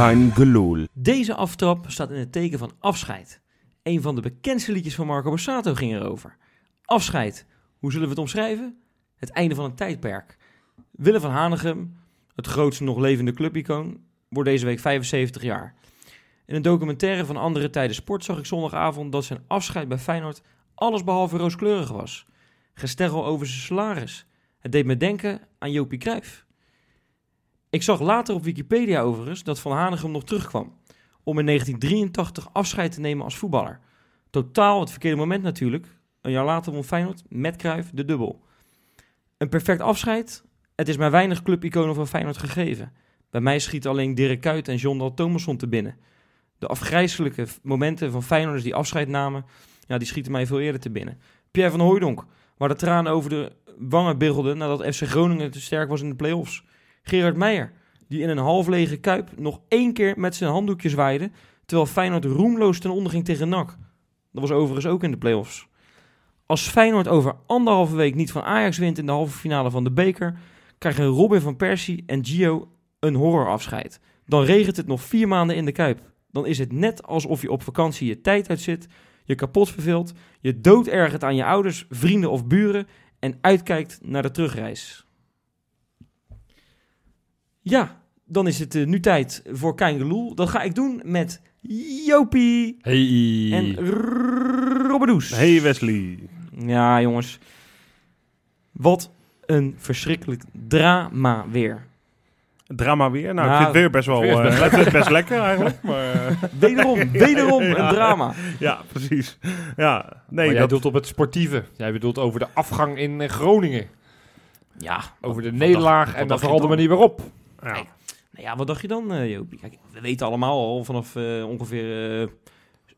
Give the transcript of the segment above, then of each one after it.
Gelul. Deze aftrap staat in het teken van afscheid. Een van de bekendste liedjes van Marco Borsato ging erover. Afscheid. Hoe zullen we het omschrijven? Het einde van een tijdperk. Willem van Hanegem, het grootste nog levende clubicoon, wordt deze week 75 jaar. In een documentaire van Andere Tijden Sport zag ik zondagavond dat zijn afscheid bij Feyenoord allesbehalve rooskleurig was. Gesterrel over zijn salaris. Het deed me denken aan Jopie Cruijff. Ik zag later op Wikipedia overigens dat Van Hanegem nog terugkwam. Om in 1983 afscheid te nemen als voetballer. Totaal het verkeerde moment natuurlijk. Een jaar later won Feyenoord met Cruijff de dubbel. Een perfect afscheid? Het is maar weinig clubiconen van Feyenoord gegeven. Bij mij schiet alleen Dirk Kuyt en John Dal Thomasson te binnen. De afgrijzelijke momenten van Feyenoorders die afscheid namen, ja, die schieten mij veel eerder te binnen. Pierre van Hooijdonk, waar de tranen over de wangen biggelden nadat FC Groningen te sterk was in de play-offs. Gerard Meijer, die in een half lege kuip nog één keer met zijn handdoekje zwaaide, terwijl Feyenoord roemloos ten onder ging tegen NAC. Dat was overigens ook in de play-offs. Als Feyenoord over anderhalve week niet van Ajax wint in de halve finale van de beker, krijgen Robin van Persie en Gio een horrorafscheid. Dan regent het nog vier maanden in de kuip. Dan is het net alsof je op vakantie je tijd uitzit, je kapot verveelt, je dood ergert aan je ouders, vrienden of buren en uitkijkt naar de terugreis. Ja, dan is het eh, nu tijd voor Kein Dat ga ik doen met Jopie Hey. en Robbedoes. Hey Wesley. Ja, jongens. Wat een verschrikkelijk drama weer. Drama weer. Nou, Nou, ik vind het weer best wel weer eh, best ik lekker eigenlijk. Maar, Wederom, wederom Ja. een drama. ja, precies. Ja, nee, maar jij dat, doelt op het sportieve. Jij bedoelt over de afgang in eh, Groningen. Ja, Over de wat nederlaag dacht- en dan vooral de manier waarop. Ja. nou ja, wat dacht je dan, eh, Jopie? Kijk, we weten allemaal al vanaf eh, ongeveer eh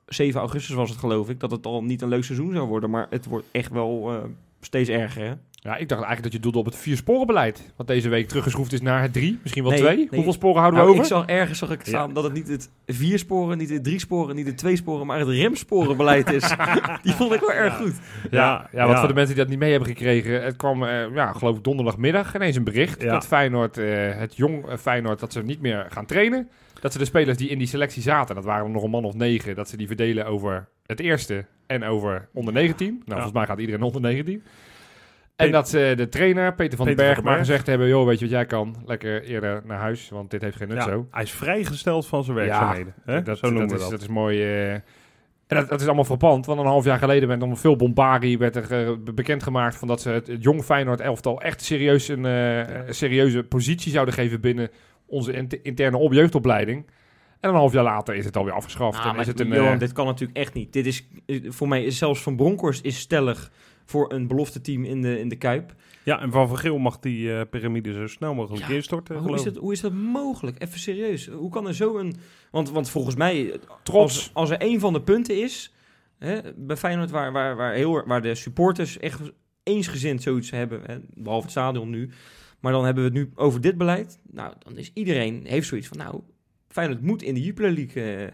7 augustus was het geloof ik, dat het al niet een leuk seizoen zou worden. Maar het wordt echt wel eh, steeds erger, hè? Ja, ik dacht eigenlijk dat je doelde op het viersporenbeleid. Wat deze week teruggeschroefd is naar het drie, misschien wel Nee, twee. nee. Hoeveel sporen houden Nou, we ik over? zag ergens zag ik staan dat het niet het vier sporen, niet het drie sporen, niet het twee sporen, maar het remsporenbeleid is. Die vond ik wel erg goed. Ja, ja, want voor de mensen die dat niet mee hebben gekregen, het kwam, eh, ja, geloof ik donderdagmiddag ineens een bericht Ja. dat Feyenoord, eh, het jong eh, Feyenoord, dat ze niet meer gaan trainen. Dat ze de spelers die in die selectie zaten, dat waren er nog een man of negen, dat ze die verdelen over het eerste en over onder 19. Nou, volgens mij gaat iedereen onder 19. En dat ze de trainer, Peter van den Berg, van maar Berg. gezegd hebben, joh, weet je wat jij kan? Lekker eerder naar huis, want dit heeft geen nut Ja, zo. Hij is vrijgesteld van zijn werkzaamheden. hè? Dat, Zo noemen dat we is, dat. dat is mooi. eh, en dat, dat is allemaal verpand, want een half jaar geleden werd nog veel bombari werd er eh, be- bekendgemaakt van dat ze het, het jong Feyenoord elftal echt serieus een eh, een serieuze positie zouden geven binnen onze int- interne op jeugdopleiding. En een half jaar later is het alweer afgeschaft. Ah, en maar is het een, Johan, dit kan natuurlijk echt niet. Dit is voor mij is zelfs Van Bronckhorst is stellig voor een belofte team in de, in de Kuip. Ja, en Van Van Geel mag die eh, piramide zo snel mogelijk Ja, instorten. Hoe, is dat, hoe is dat mogelijk? Even serieus. Hoe kan er zo een... Want, want volgens mij, trots. als, als er een van de punten is... Hè, bij Feyenoord waar, waar, waar, heel, waar de supporters echt eensgezind zoiets hebben... Hè, behalve het stadion nu... Maar dan hebben we het nu over dit beleid. Nou, dan is iedereen heeft zoiets van... Nou, Feyenoord moet in de Jupiler League eh, eh,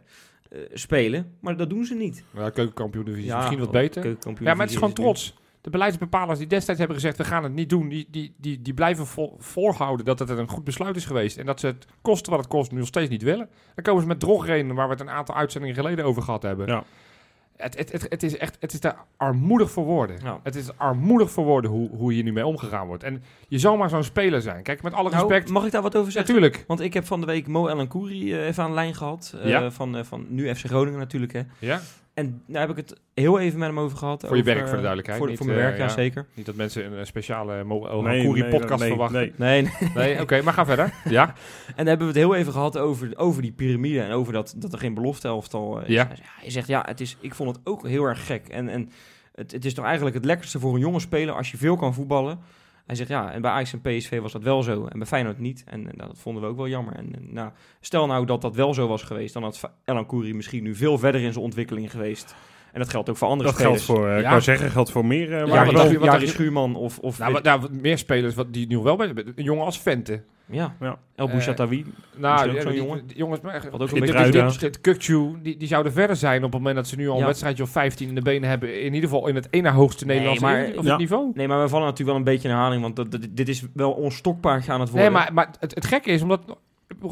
spelen. Maar dat doen ze niet. Ja, keukenkampioen divisie Ja, misschien wat beter. Ja, maar het is gewoon trots. De beleidsbepalers die destijds hebben gezegd, we gaan het niet doen, die, die, die, die blijven vol, volhouden dat het een goed besluit is geweest. En dat ze het kosten wat het kost nu nog steeds niet willen. Dan komen ze met drogreden, waar we het een aantal uitzendingen geleden over gehad hebben. Ja. Het, het, het, het is echt, het is daar armoedig voor woorden. Ja. Het is armoedig voor woorden hoe, hoe hier nu mee omgegaan wordt. En je zal maar zo'n speler zijn. Kijk, met alle Nou, respect. mag ik daar wat over zeggen? Natuurlijk. Want ik heb van de week Mo El Kouri eh, even aan de lijn gehad. eh, Ja. van, eh, van nu FC Groningen natuurlijk. Hè. Ja? En daar heb ik het heel even met hem over gehad. Voor je over, werk, voor de eh, duidelijkheid, Voor, niet, voor mijn eh, werk, ja, ja. zeker. Niet dat mensen een, eh, speciale Mo Nee, nee, podcast nee, verwachten. nee. Nee, nee. Nee, oké, maar ga verder. Ja? En daar hebben we het heel even gehad over, over die piramide. En over dat, dat er geen belofte elftal is. Ja. Hij zegt- Hij zegt, ja, het is, ik vond het ook heel erg gek. En, en het, het is toch eigenlijk het lekkerste voor een jonge speler als je veel kan voetballen. Hij zegt, ja, en bij Ajax en PSV was dat wel zo. En bij Feyenoord niet. En, en dat vonden we ook wel jammer. En, en, nou, stel nou dat dat wel zo was geweest. Dan had Elan Kouri misschien nu veel verder in zijn ontwikkeling geweest. En dat geldt ook voor andere Dat geldt spelers. voor, eh, ik wou zeggen, geldt voor meer. eh, Ja, maar je- wat je- Schuurman of... of Nou, wat, nou, wat meer spelers wat die nu wel bij Een jongen als Vente. Ja, Ja. El Eh, Bouchatawi. Nou, die- jongen. die jongens, maar Wat ook een beetje die, die zouden verder zijn op het moment dat ze nu al Ja. een wedstrijdje of 15 in de benen hebben. In ieder geval in het ene hoogste Nee, Nederlandse maar- Ja. het niveau. Nee, maar we vallen natuurlijk wel een beetje in herhaling. Want dat, dat- dit is wel ons stokpaardje aan het Nee, worden. maar, maar het, het gekke is, omdat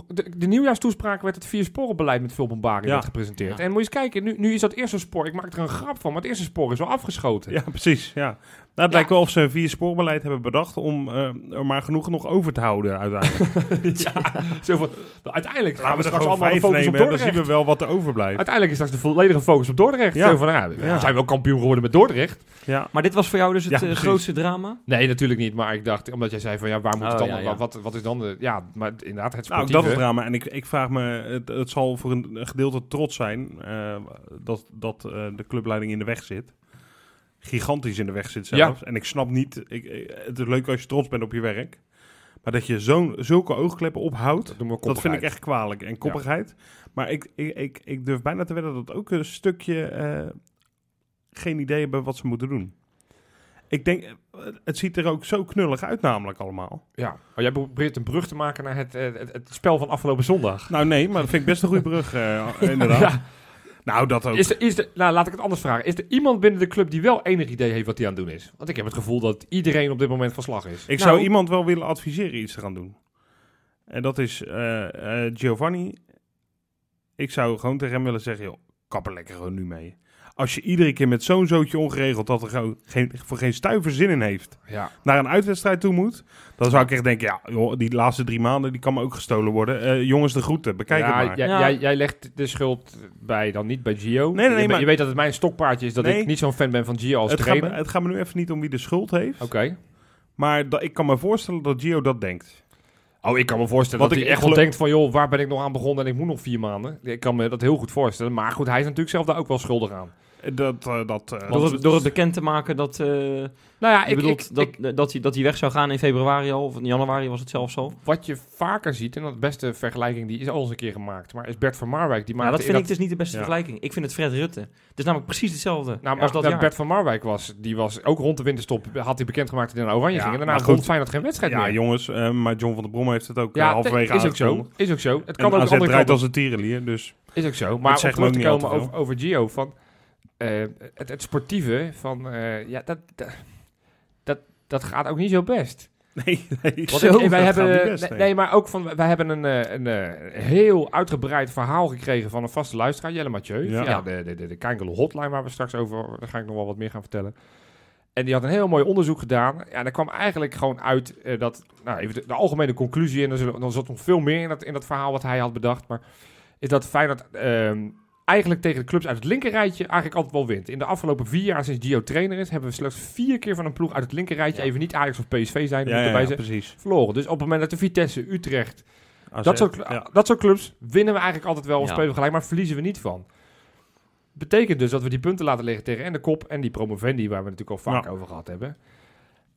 de, de nieuwjaarstoespraak werd het viersporenbeleid met veel bombarie Ja. werd gepresenteerd. Ja. En moet je eens kijken, nu, nu is dat eerste spoor, ik maak er een grap van, maar het eerste spoor is al afgeschoten. Ja, precies. Ja. Nou, het lijkt wel of ze een vier spoorbeleid hebben bedacht om eh, er maar genoeg nog over te houden uiteindelijk. Ja, zo van, uiteindelijk gaan we we er straks gewoon allemaal focus op nemen en dan Dordrecht. zien we wel wat er overblijft. Uiteindelijk is straks de volledige focus op Dordrecht. Ja. Zo van, ja, we Ja. zijn wel kampioen geworden met Dordrecht. Ja. Maar dit was voor jou dus het Ja, eh, grootste drama? Nee, natuurlijk niet. Maar ik dacht, omdat jij zei van, ja, waar moet Oh, het dan? ja, ja. Wat, wat is dan de... Ja, maar inderdaad, het Nou, sportieve. dat is drama. En ik, ik vraag me, het, het zal voor een, gedeelte trots zijn eh, dat, dat eh, de clubleiding in de weg zit. Gigantisch in de weg zit zelfs. En ik snap niet, ik, het is leuk als je trots bent op je werk. Maar dat je zo'n zulke oogkleppen ophoudt, dat, dat vind ik echt kwalijk. En koppigheid. Maar ik, ik, ik, ik durf bijna te wedden dat ook een stukje eh, geen idee hebben wat ze moeten doen. Ik denk, eh, het ziet er ook zo knullig uit namelijk allemaal. Ja, maar jij probeert een brug te maken naar het, eh, het, het spel van afgelopen zondag. Nou nee, maar dat vind ik best een goede brug, inderdaad. Ja. Nou, dat ook. Is er, is er, nou, laat ik het anders vragen. Is er iemand binnen de club die wel enig idee heeft wat hij aan het doen is? Want ik heb het gevoel dat iedereen op dit moment van slag is. Ik Nou- zou iemand wel willen adviseren iets te gaan doen. En dat is eh, eh, Giovanni. Ik zou gewoon tegen hem willen zeggen, joh, kap er lekker gewoon nu mee. Als je iedere keer met zo'n zootje ongeregeld dat er gewoon geen, voor geen stuiver zin in heeft, Ja. naar een uitwedstrijd toe moet, dan zou ik echt denken, ja, joh, die laatste drie maanden, die kan me ook gestolen worden. Eh, jongens, de groeten, bekijk ja, het maar. Jij, Ja. Jij, jij legt de schuld bij dan niet bij Gio. nee, nee, je, maar- je weet dat het mijn stokpaardje is dat Nee. ik niet zo'n fan ben van Gio als Het gaat, trainer. me, het gaat me nu even niet om wie de schuld heeft, Oké. maar dat, ik kan me voorstellen dat Gio dat denkt. Oh, ik kan me voorstellen Wat dat ik hij echt wel denkt van... joh, waar ben ik nog aan begonnen en ik moet nog vier maanden. Ik kan me dat heel goed voorstellen. Maar goed, hij is natuurlijk zelf daar ook wel schuldig aan. Dat, eh, dat, eh, Door dat- het, door het bekend te maken dat, eh Nou ja, ik, bedoelt ik, dat, ik- dat, hij, dat hij weg zou gaan in februari al, of in januari was het zelfs al. wat je vaker ziet... en dat beste vergelijking die is al eens een keer gemaakt... maar is Bert van Marwijk. Die Maar maakte dat vind in ik dus niet de beste Ja. vergelijking. Ik vind het Fred Rutte. Het is namelijk precies hetzelfde Nou, als dat dat jaar. Bert van Marwijk was, die was ook rond de winterstop, had hij bekendgemaakt dat hij naar Oranje Ja, ging. En daarna goed. vond Feyenoord geen wedstrijd Ja, meer. jongens, eh, maar John van der Brom heeft het ook Ja, halverwege is ook zo. Is ook zo. Het En kan ook de AZ andere draait als een tierenlier, dus... Is ook zo. Maar om zegt terug te ook komen over Gio, van, eh, het, het sportieve, van, eh, ja, dat, dat, dat, dat gaat ook niet zo best. Nee, nee. Want zo, ik- wij dat hebben, best, nee, maar ook van, wij hebben een, eh, een, eh, heel uitgebreid verhaal gekregen van een vaste luisteraar, Jelle Mathieu. Ja. Ja. de, de, de, de hotline waar we straks over, daar ga ik nog wel wat meer gaan vertellen. En die had een heel mooi onderzoek gedaan. Ja, en daar kwam eigenlijk gewoon uit dat, nou even de, de algemene conclusie, en er zullen- dan zat nog veel meer in dat, in dat verhaal wat hij had bedacht, maar is dat Feyenoord ehm, eigenlijk tegen de clubs uit het linkerrijtje eigenlijk altijd wel wint. In de afgelopen vier jaar sinds Gio trainer is, hebben we slechts vier keer van een ploeg uit het linkerrijtje, Ja. even niet Ajax of PSV zijn, Ja, ja, precies. verloren. Dus op het moment dat de Vitesse, Utrecht, AZ, dat soort, ja. dat soort clubs winnen we eigenlijk altijd wel, of Ja. spelen we gelijk, maar verliezen we niet van. Betekent dus dat we die punten laten liggen tegen en de kop en die promovendi, waar we het natuurlijk al vaak Ja. over gehad hebben.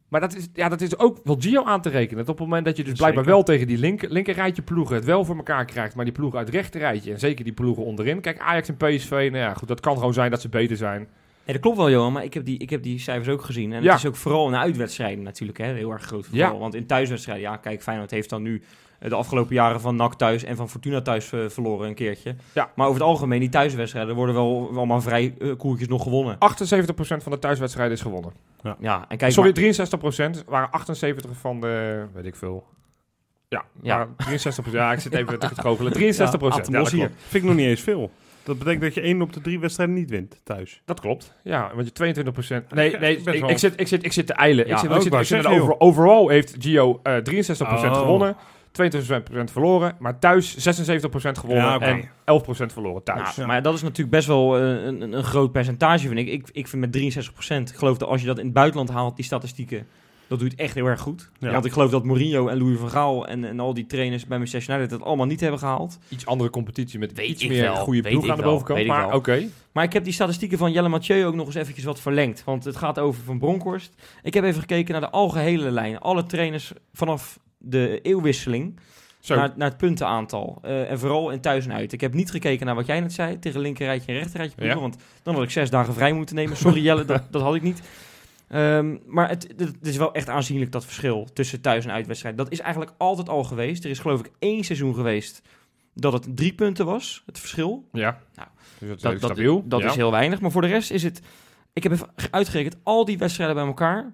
Maar dat is, ja, dat is ook wel Gio aan te rekenen. Dat op het moment dat je dus blijkbaar Zeker. wel tegen die linker, linkerrijtje ploegen het wel voor elkaar krijgt, maar die ploegen uit het rechterrijtje en zeker die ploegen onderin. Kijk, Ajax en PSV, nou ja, goed, dat kan gewoon zijn dat ze beter zijn. Nee, dat klopt wel, Johan, maar ik heb die, ik heb die cijfers ook gezien. En Ja. het is ook vooral in de uitwedstrijden natuurlijk hè, heel erg groot vooral. Ja. Want in thuiswedstrijden, ja, kijk, Feyenoord heeft dan nu de afgelopen jaren van NAC thuis en van Fortuna thuis eh, verloren een keertje. Ja. Maar over het algemeen, die thuiswedstrijden worden wel allemaal vrij eh, koertjes nog gewonnen. 78% van de thuiswedstrijden is gewonnen. Ja, en kijk, Sorry, maar- 63% waren 78 van de, weet ik veel. Ja, Ja. ja. 63%. Ja, ik zit even te goochelen. 63%. Ja, Ja, dat hier. klopt. Vind ik nog niet eens veel. Dat betekent dat je één op de drie wedstrijden niet wint thuis. Dat klopt. Ja, want je 22%. Nee, Ja, nee best ik, zit, ik, zit, ik zit te eilen. Ja, ik zit, ik zit, wou ik zit zeggen, over, overall heeft Gio eh 63% Oh. gewonnen. 22% verloren. Maar thuis 76% gewonnen. Ja. En 11% verloren thuis. Nou, Maar dat is natuurlijk best wel eh, een, een, een groot percentage, vind ik. ik. Ik vind met 63%, ik geloof dat als je dat in het buitenland haalt, die statistieken, dat doet echt heel erg goed. Ja. Want ik geloof dat Mourinho en Louis van Gaal en, en al die trainers bij Manchester United dat allemaal niet hebben gehaald. Iets andere competitie met Weet iets meer wel, goede ploeg aan de bovenkant. Maar oké. Maar ik heb die statistieken van Jelle Mathieu ook nog eens eventjes wat verlengd. Want het gaat over Van Bronckhorst. Ik heb even gekeken naar de algehele lijn. Alle trainers vanaf de eeuwwisseling naar, naar het puntenaantal. Eh, en vooral in thuis en uit. Ik heb niet gekeken naar wat jij net zei, tegen linkerrijtje en rechterrijtje. Ja. Want dan had ik zes dagen vrij moeten nemen. Sorry Jelle, dat, dat had ik niet. Ehm, maar het, het, is wel echt aanzienlijk dat verschil tussen thuis- en uitwedstrijd. Dat is eigenlijk altijd al geweest. Er is geloof ik één seizoen geweest dat het drie punten was, het verschil. Ja. Nou, dus dat is Dat, stabiel. dat ja. is heel weinig. Maar voor de rest is het... Ik heb even uitgerekend, al die wedstrijden bij elkaar...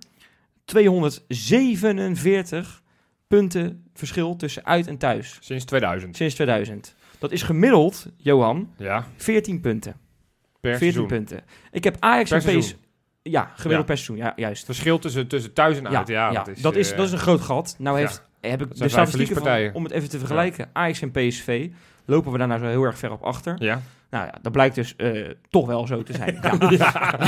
247 punten verschil tussen uit en thuis. Sinds 2000. Sinds 2000. Dat is gemiddeld, Johan, Ja, 14 punten. per 14 seizoen. punten. Ik heb Ajax Per en PSV... Ja, gemiddeld Ja. per seizoen. Ja, juist. Verschil tussen, tussen thuis en uit. Ja, dat is... dat, is, eh, dat is een groot gat. Nou heeft, heb ik de statistieken om het even te vergelijken. Ajax en PSV lopen we daar nou zo heel erg ver op achter. Ja. Nou ja, dat blijkt dus eh, toch wel zo te zijn. Ja.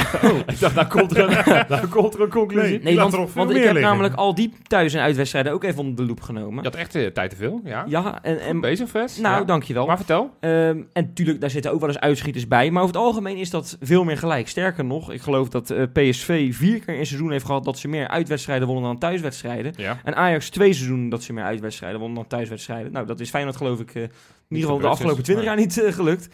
ik dacht, daar komt er een, daar komt er een conclusie. Nee, want, er ik heb liggen. namelijk al die thuis- en uitwedstrijden ook even onder de loep genomen. Je had echt eh, tijd te veel, ja. Ja, en, en Bezig, Ves. nou, ja. dankjewel. Maar vertel. Ehm, en natuurlijk, daar zitten ook wel eens uitschieters bij. Maar over het algemeen is dat veel meer gelijk. Sterker nog, ik geloof dat eh, PSV vier keer in een seizoen heeft gehad dat ze meer uitwedstrijden wonnen dan thuiswedstrijden. Ja. En Ajax twee seizoenen dat ze meer uitwedstrijden wonnen dan thuiswedstrijden. Nou, dat is Feyenoord geloof ik eh, in ieder geval de afgelopen sinds, 20 jaar niet eh, gelukt.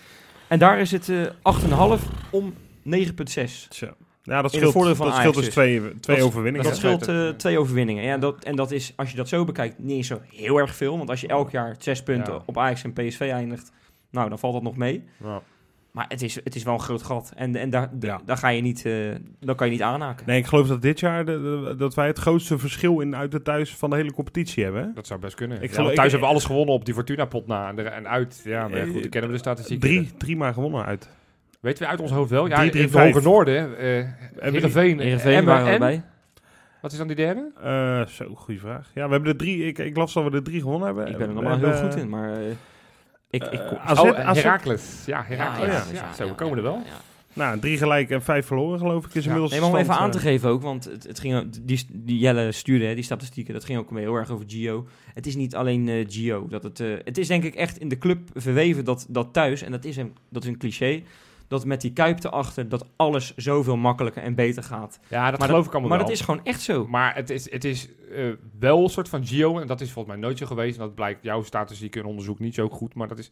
En daar is het eh 8,5 om 9,6. Tja. Ja, dat scheelt, dat Ajax scheelt dus twee, twee Dat- overwinningen. Dat scheelt eh, twee overwinningen. Ja, dat, en dat is, als je dat zo bekijkt, niet eens zo heel erg veel. Want als je elk jaar zes punten Ja. op Ajax en PSV eindigt, nou, dan valt dat nog mee. Ja. Maar het is, het is wel een groot gat. En, en daar, Ja. daar ga je niet, eh dan kan je niet aanhaken. Nee, ik geloof dat dit jaar de- de- dat wij het grootste verschil in uit en thuis van de hele competitie hebben. hè? Dat zou best kunnen. Ik geloof- thuis ik- hebben we alles gewonnen op die Fortuna-pot na. En, er- en uit, ja, maar ja, goed, Eh, dan kennen we de statistieken. Drie, drie maar gewonnen uit. Weten we uit ons hoofd wel? Ja, Drie, in drie, het Hoge vijf. Noorden. eh Heerenveen, Heerenveen Emmen waren en... erbij. Wat is dan die derde? Eh, zo, goede vraag. Ja, we hebben er drie. Ik, ik las dat we er drie gewonnen hebben. Ik ben er maar heel goed in, maar eh, ik, ik kom... AZ, oh, AZ. Herakles. Ja, Herakles. Ja, zo, we komen er wel. ja. Nou, drie gelijk en vijf verloren, geloof ik, is Ja. inmiddels Nee, maar om even aan te eh. geven ook, want het, het ging, die, die Jelle stuurde, hè, die statistieken, dat ging ook heel erg over Gio. Het is niet alleen eh, Gio. Dat het, eh, het is denk ik echt in de club verweven dat, dat thuis, en dat is, een, dat is een cliché, dat met die kuip erachter, dat alles zoveel makkelijker en beter gaat. Ja, dat Maar geloof ik allemaal Maar wel. dat is gewoon echt zo. Maar het is, het is eh, wel een soort van Gio, en dat is volgens mij nooit zo geweest. En dat blijkt jouw statistiek en onderzoek niet zo goed. Maar dat is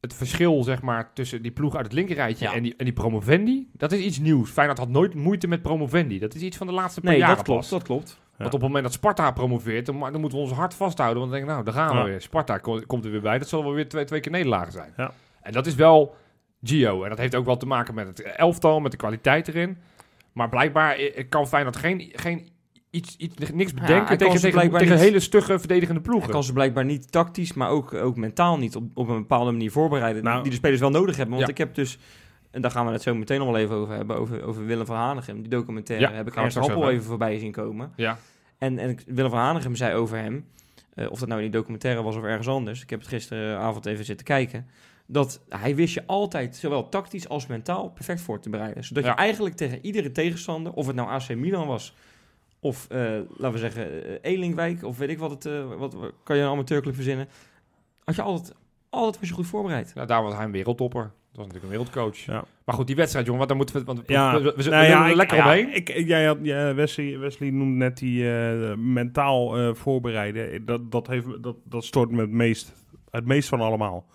het verschil, zeg maar, tussen die ploeg uit het linkerrijtje Ja. en, die, en die promovendi. Dat is iets nieuws. Feyenoord had nooit moeite met promovendi. Dat is iets van de laatste paar Nee, jaren dat klopt, pas. dat klopt. Ja. Want op het moment dat Sparta promoveert, dan, dan moeten we ons hard vasthouden. Want dan denk ik, nou, daar gaan we Ja. weer. Sparta ko- komt er weer bij. Dat zal wel weer twee, twee keer nederlagen zijn. Ja. En dat is wel Gio. En dat heeft ook wel te maken met het elftal, met de kwaliteit erin. Maar blijkbaar eh, kan Feyenoord geen, geen iets, iets, niks hij bedenken kan tegen, tegen, blijkbaar tegen niet- hele stugge verdedigende Hij ploegen. kan ze blijkbaar niet tactisch, maar ook, ook mentaal niet op, op een bepaalde manier voorbereiden. Nou- die de spelers wel nodig hebben. Want Ja. ik heb dus, en daar gaan we het zo meteen nog wel even over hebben, over, over Willem van Hanegem. Die documentaire Ja, heb ik Ernst Happel even voorbij zien komen. Ja. En, en Willem van Hanegem zei over hem, eh, of dat nou in die documentaire was of ergens anders. Ik heb het gisteravond even zitten kijken. Dat hij wist je altijd, zowel tactisch als mentaal, perfect voor te bereiden. Zodat Ja. je eigenlijk tegen iedere tegenstander, of het nou AC Milan was, of eh, laten we zeggen Elinkwijk, of weet ik wat het, eh, wat, wat kan je een amateurclub verzinnen. Had je altijd, altijd was je goed voorbereid. Ja, daar was hij een wereldtopper. Dat was natuurlijk een wereldcoach. Ja. Maar goed, die wedstrijd, jongen, want daar moeten we... Want we, Ja, we, nou ja, willen er ik- lekker ja, omheen. Ik, ik- jij had, ja, Wesley, Wesley noemde net die eh, mentaal eh, voorbereiden. Dat, dat, heeft, dat, dat stoort me het meest, het meest van allemaal.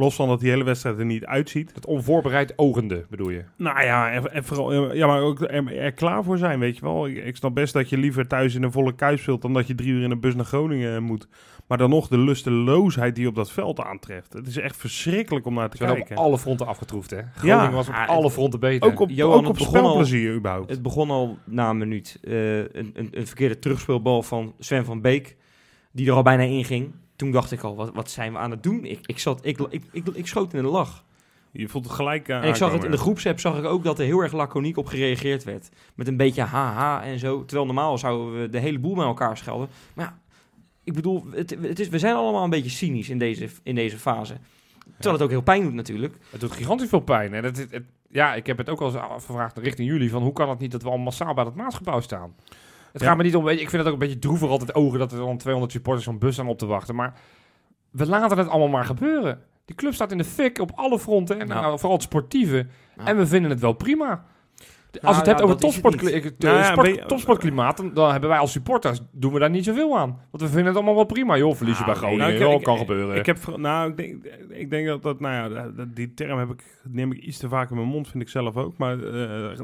Los van dat die hele wedstrijd er niet uitziet. Het onvoorbereid ogende, bedoel je? Nou ja, en, en vooral, eh, ja, maar ook er, er klaar voor zijn, weet je wel. Ik, ik snap best dat je liever thuis in een volle kuis speelt dan dat je drie uur in een bus naar Groningen moet. Maar dan nog de lusteloosheid die op dat veld aantreft. Het is echt verschrikkelijk om naar te Ze zijn op kijken. alle fronten afgetroefd, hè? Groningen was op Ja, alle fronten beter. Ook op, Johan, ook op het begon al- spelplezier überhaupt. Het begon al na een minuut. Eh, een, een, een verkeerde terugspeelbal van Sven van Beek, die er al bijna in ging. Toen dacht ik al, wat, wat zijn we aan het doen? Ik, ik, zat, ik, ik, ik, ik schoot in de lach. Je voelt het gelijk uh, En ik zag het in de groepsapp, zag ik ook dat er heel erg laconiek op gereageerd werd. Met een beetje haha en zo. Terwijl normaal zouden we de hele boel bij elkaar schelden. Maar ja, ik bedoel, het, het is, we zijn allemaal een beetje cynisch in deze, in deze fase. Terwijl het ook heel pijn doet natuurlijk. Het doet gigantisch veel pijn. En het, het, het- ja, ik heb het ook al eens afgevraagd richting jullie. Van hoe kan het niet dat we al massaal bij dat Maasgebouw staan? Het Ja. gaat me niet om... Ik vind het ook een beetje droevig altijd ogen dat er dan 200 supporters zo'n bus staan op te wachten. Maar we laten het allemaal maar gebeuren. Die club staat in de fik op alle fronten. En Nou. nou, vooral het sportieve. En we vinden het wel prima. Als Nou je het hebt over eh, Nou sport- topsportklimaat, dan, dan hebben wij als supporters, doen we daar niet zoveel aan. Want we vinden het allemaal wel prima. Joh, verlies je bij Groningen, nou, ik- joh, ik- kan ik- gebeuren. Ik heb, nou, ik denk, ik denk dat dat, nou ja, dat- die term heb ik, neem ik iets te vaak in mijn mond, vind ik zelf ook. Maar eh,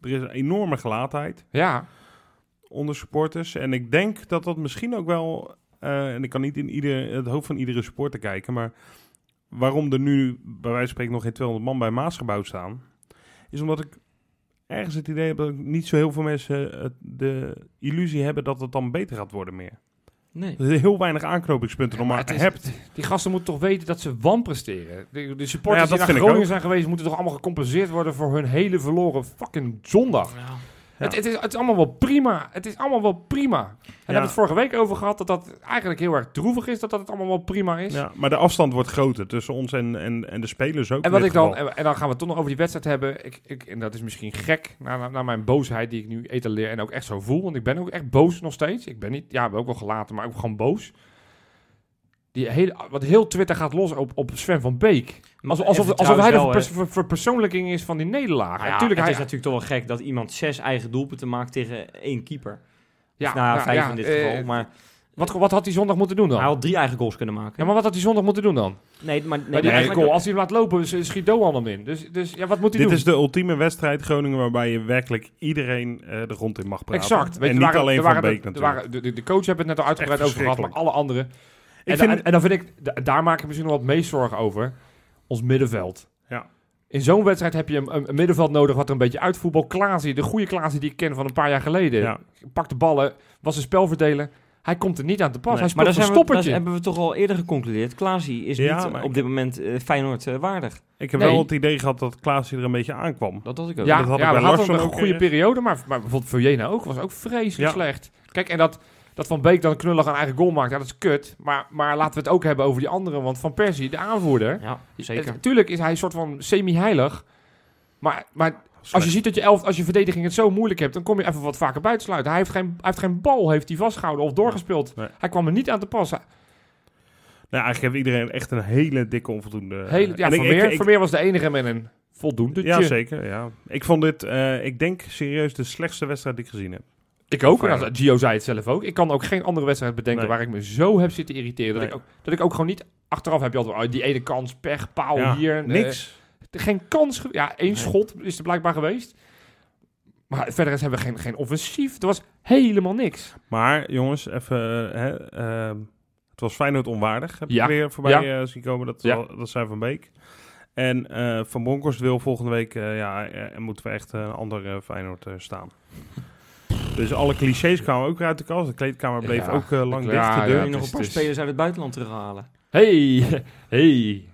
er is een enorme gelaatheid ja, onder supporters. En ik denk dat dat misschien ook wel, eh, en ik kan niet in ieder, het hoofd van iedere supporter kijken, maar waarom er nu bij wijze van spreken nog geen 200 man bij Maasgebouw staan, is omdat ik ergens het idee heb dat niet zo heel veel mensen eh, de illusie hebben dat het dan beter gaat worden meer. Nee. Er zijn heel weinig aanknopingspunten Ja, nog maar maar het is- hebt. Die gasten moeten toch weten dat ze wanpresteren. De, de supporters Nou ja, die naar Groningen zijn geweest, moeten toch allemaal gecompenseerd worden voor hun hele verloren fucking zondag. Ja. Het, het, is, het is allemaal wel prima. Het is allemaal wel prima. En daar hebben we het vorige week over gehad, dat dat eigenlijk heel erg droevig is, dat dat het allemaal wel prima is. Ja, maar de afstand wordt groter tussen ons en, en, en de spelers ook. En, wat ik dan, en, en dan gaan we het toch nog over die wedstrijd hebben. Ik, ik, en dat is misschien gek, naar, mijn boosheid die ik nu etaleer en ook echt zo voel. Want ik ben ook echt boos nog steeds. Ik ben niet, ja, ben ook wel gelaten, maar ook gewoon boos. Die hele, wat heel Twitter gaat los op, op Sven van Beek. Alsof, alsof, alsof hij de ver, verpersoonlijking is van die nederlaag. Nou ja, Natuurlijk, het hij, is natuurlijk toch wel gek dat iemand zes eigen doelpunten maakt tegen één keeper. ja, nou nou, vijf ja, in dit eh, geval. Maar wat, wat had hij zondag moeten doen dan? hij had drie eigen goals kunnen maken. ja, maar wat had hij zondag moeten doen dan? nee, maar, nee, die eigen goal, als hij hem laat lopen, schiet Doan hem in. Dus, dus ja, wat moet hij Dit doen? is de ultieme wedstrijd Groningen waarbij je werkelijk iedereen eh, de grond in mag praten. Exact. Weet en je, niet waren- alleen van waren Beek de, natuurlijk. de, de, de coach hebben het net al uitgebreid over gehad, maar alle anderen. Ik en, vind- en dan vind ik, da- daar maak ik misschien nog wat meest zorgen over. Ons middenveld. Ja. In zo'n wedstrijd heb je een, een, een middenveld nodig wat er een beetje uitvoetbal. Klaasie, de goede Klaasie die ik ken van een paar jaar geleden. Ja. Pak de ballen, was een spelverdeler. Hij komt er niet aan te pas. Nee. Hij Maar we, daar stoppertje. hebben we toch al eerder geconcludeerd. Klaasie is Ja, niet op ik- dit moment eh, Feyenoord eh, waardig. Ik heb Nee. wel het idee gehad dat Klaas er een beetje aankwam. Dat had ik ook. Ja, dat had ik ja bij we hadden een goede erg. periode, maar, maar bijvoorbeeld Vujena ook was ook vreselijk Ja. slecht. Kijk, en dat, dat Van Beek dan knullig een eigen goal maakt, ja, dat is kut. Maar, maar laten we het ook hebben over die anderen, want Van Persie, de aanvoerder, Ja, zeker. Natuurlijk is hij een soort van semi-heilig. Maar, maar als je ziet dat je, elf, als je verdediging het zo moeilijk hebt, dan kom je even wat vaker buitensluiten. Hij heeft geen, hij heeft geen bal heeft hij vastgehouden of doorgespeeld. Nee. Hij kwam er niet aan te passen. Nou, eigenlijk heeft iedereen echt een hele dikke onvoldoende. Hele, ja, En ik- Vermeer, ik- ik- Vermeer was de enige met een voldoende. Ja, zeker. Ja. Ik vond dit, eh, ik denk serieus de slechtste wedstrijd die ik gezien heb. Ik ook. En als- Gio zei het zelf ook. Ik kan ook geen andere wedstrijd bedenken Nee. waar ik me zo heb zitten irriteren. Dat, Nee. ik ook, dat ik ook gewoon niet... Achteraf heb je altijd oh, die ene kans, pech, paal Ja, hier. eh, Niks. geen kans. Ja, één Nee. schot is er blijkbaar geweest. Maar verder is- hebben we geen, geen offensief. Er was helemaal niks. Maar jongens, even. eh, hè, ehm, het was Feyenoord onwaardig. Heb Ja. ik weer voorbij Ja. eh, zien komen. Dat, Ja. dat zijn Van Beek. En eh, Van Bronckhorst wil volgende week. eh, ja, eh, en moeten we echt een ander eh, Feyenoord eh, staan. Dus alle clichés kwamen ook weer uit de kast. De kleedkamer bleef Ja, ook eh, lang ja, dicht. ja, de deur. je het nog een paar is- spelers uit het buitenland terughalen? Hey, hey.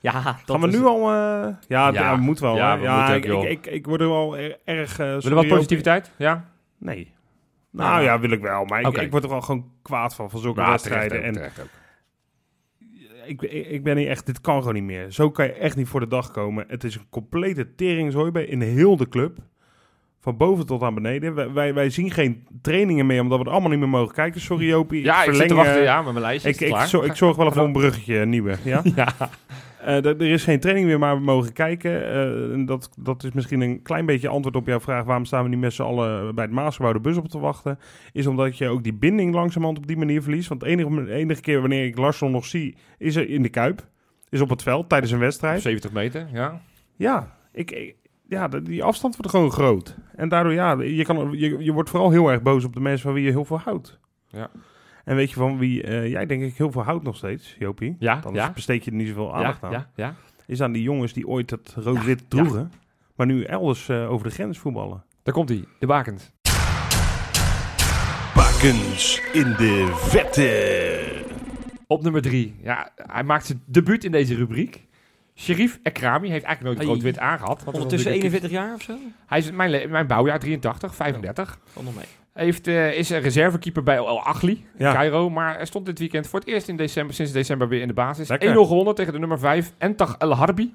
Ja, dat Gaan we is- nu al... eh, ja, Ja. ja, moet wel. Ja, we ja ook, ik, ik, ik, ik word er wel er- erg... eh, Willen we positiviteit? Ja? Nee. Nou ja, wil ik wel. Maar ik, word er wel gewoon kwaad van, van zulke Ja, wedstrijden. En terecht ook. ik, ik, ik ben niet echt, dit kan gewoon niet meer. Zo kan je echt niet voor de dag komen. Het is een complete teringzooi bij in heel de club. Van boven tot aan beneden. Wij, wij, wij zien geen trainingen meer, omdat we er allemaal niet meer mogen kijken. Sorry Jopie. Ja, ik zit te wachten eh, ja, met mijn lijstje. Ik, Is het ik, klaar? zo- ik zorg wel even voor een bruggetje, nieuwe. Ja? Ja. Eh, er is geen training meer, maar we mogen kijken. Eh, en dat, dat is misschien een klein beetje antwoord op jouw vraag. Waarom staan we niet met z'n allen bij het Maasgebouw de bus op te wachten? Is omdat je ook die binding langzamerhand op die manier verliest. Want de enige, enige keer wanneer ik Larsson nog zie, is er in de Kuip. Is op het veld tijdens een wedstrijd. 70 meter, ja. Ja, ik, ik- ja de- die afstand wordt gewoon groot. En daardoor, ja, je, kan, je, je wordt vooral heel erg boos op de mensen van wie je heel veel houdt. Ja. En weet je van wie eh, jij denk ik heel veel houdt nog steeds, Jopie? Ja, Dan ja. besteed je er niet zoveel Ja, aandacht aan ja, ja. is aan die jongens die ooit het rood-wit droegen, maar nu elders eh, over de grens voetballen. Daar komt hij, de bakens. Bakens in de vette. Op nummer drie. Ja, hij maakt zijn debuut in deze rubriek. Sherif Ekrami heeft eigenlijk nooit Hey. rood-wit aangehad. want Ondertussen natuurlijk 41 jaar of zo? Hij is mijn, mijn bouwjaar 83, 35. Valt nog mee. Hij heeft, eh, is een reservekeeper bij El Achli, in Ja. Cairo. Maar hij stond dit weekend voor het eerst in december, sinds december weer in de basis. Lekker. 1-0 gewonnen tegen de nummer 5, Entag El Harbi.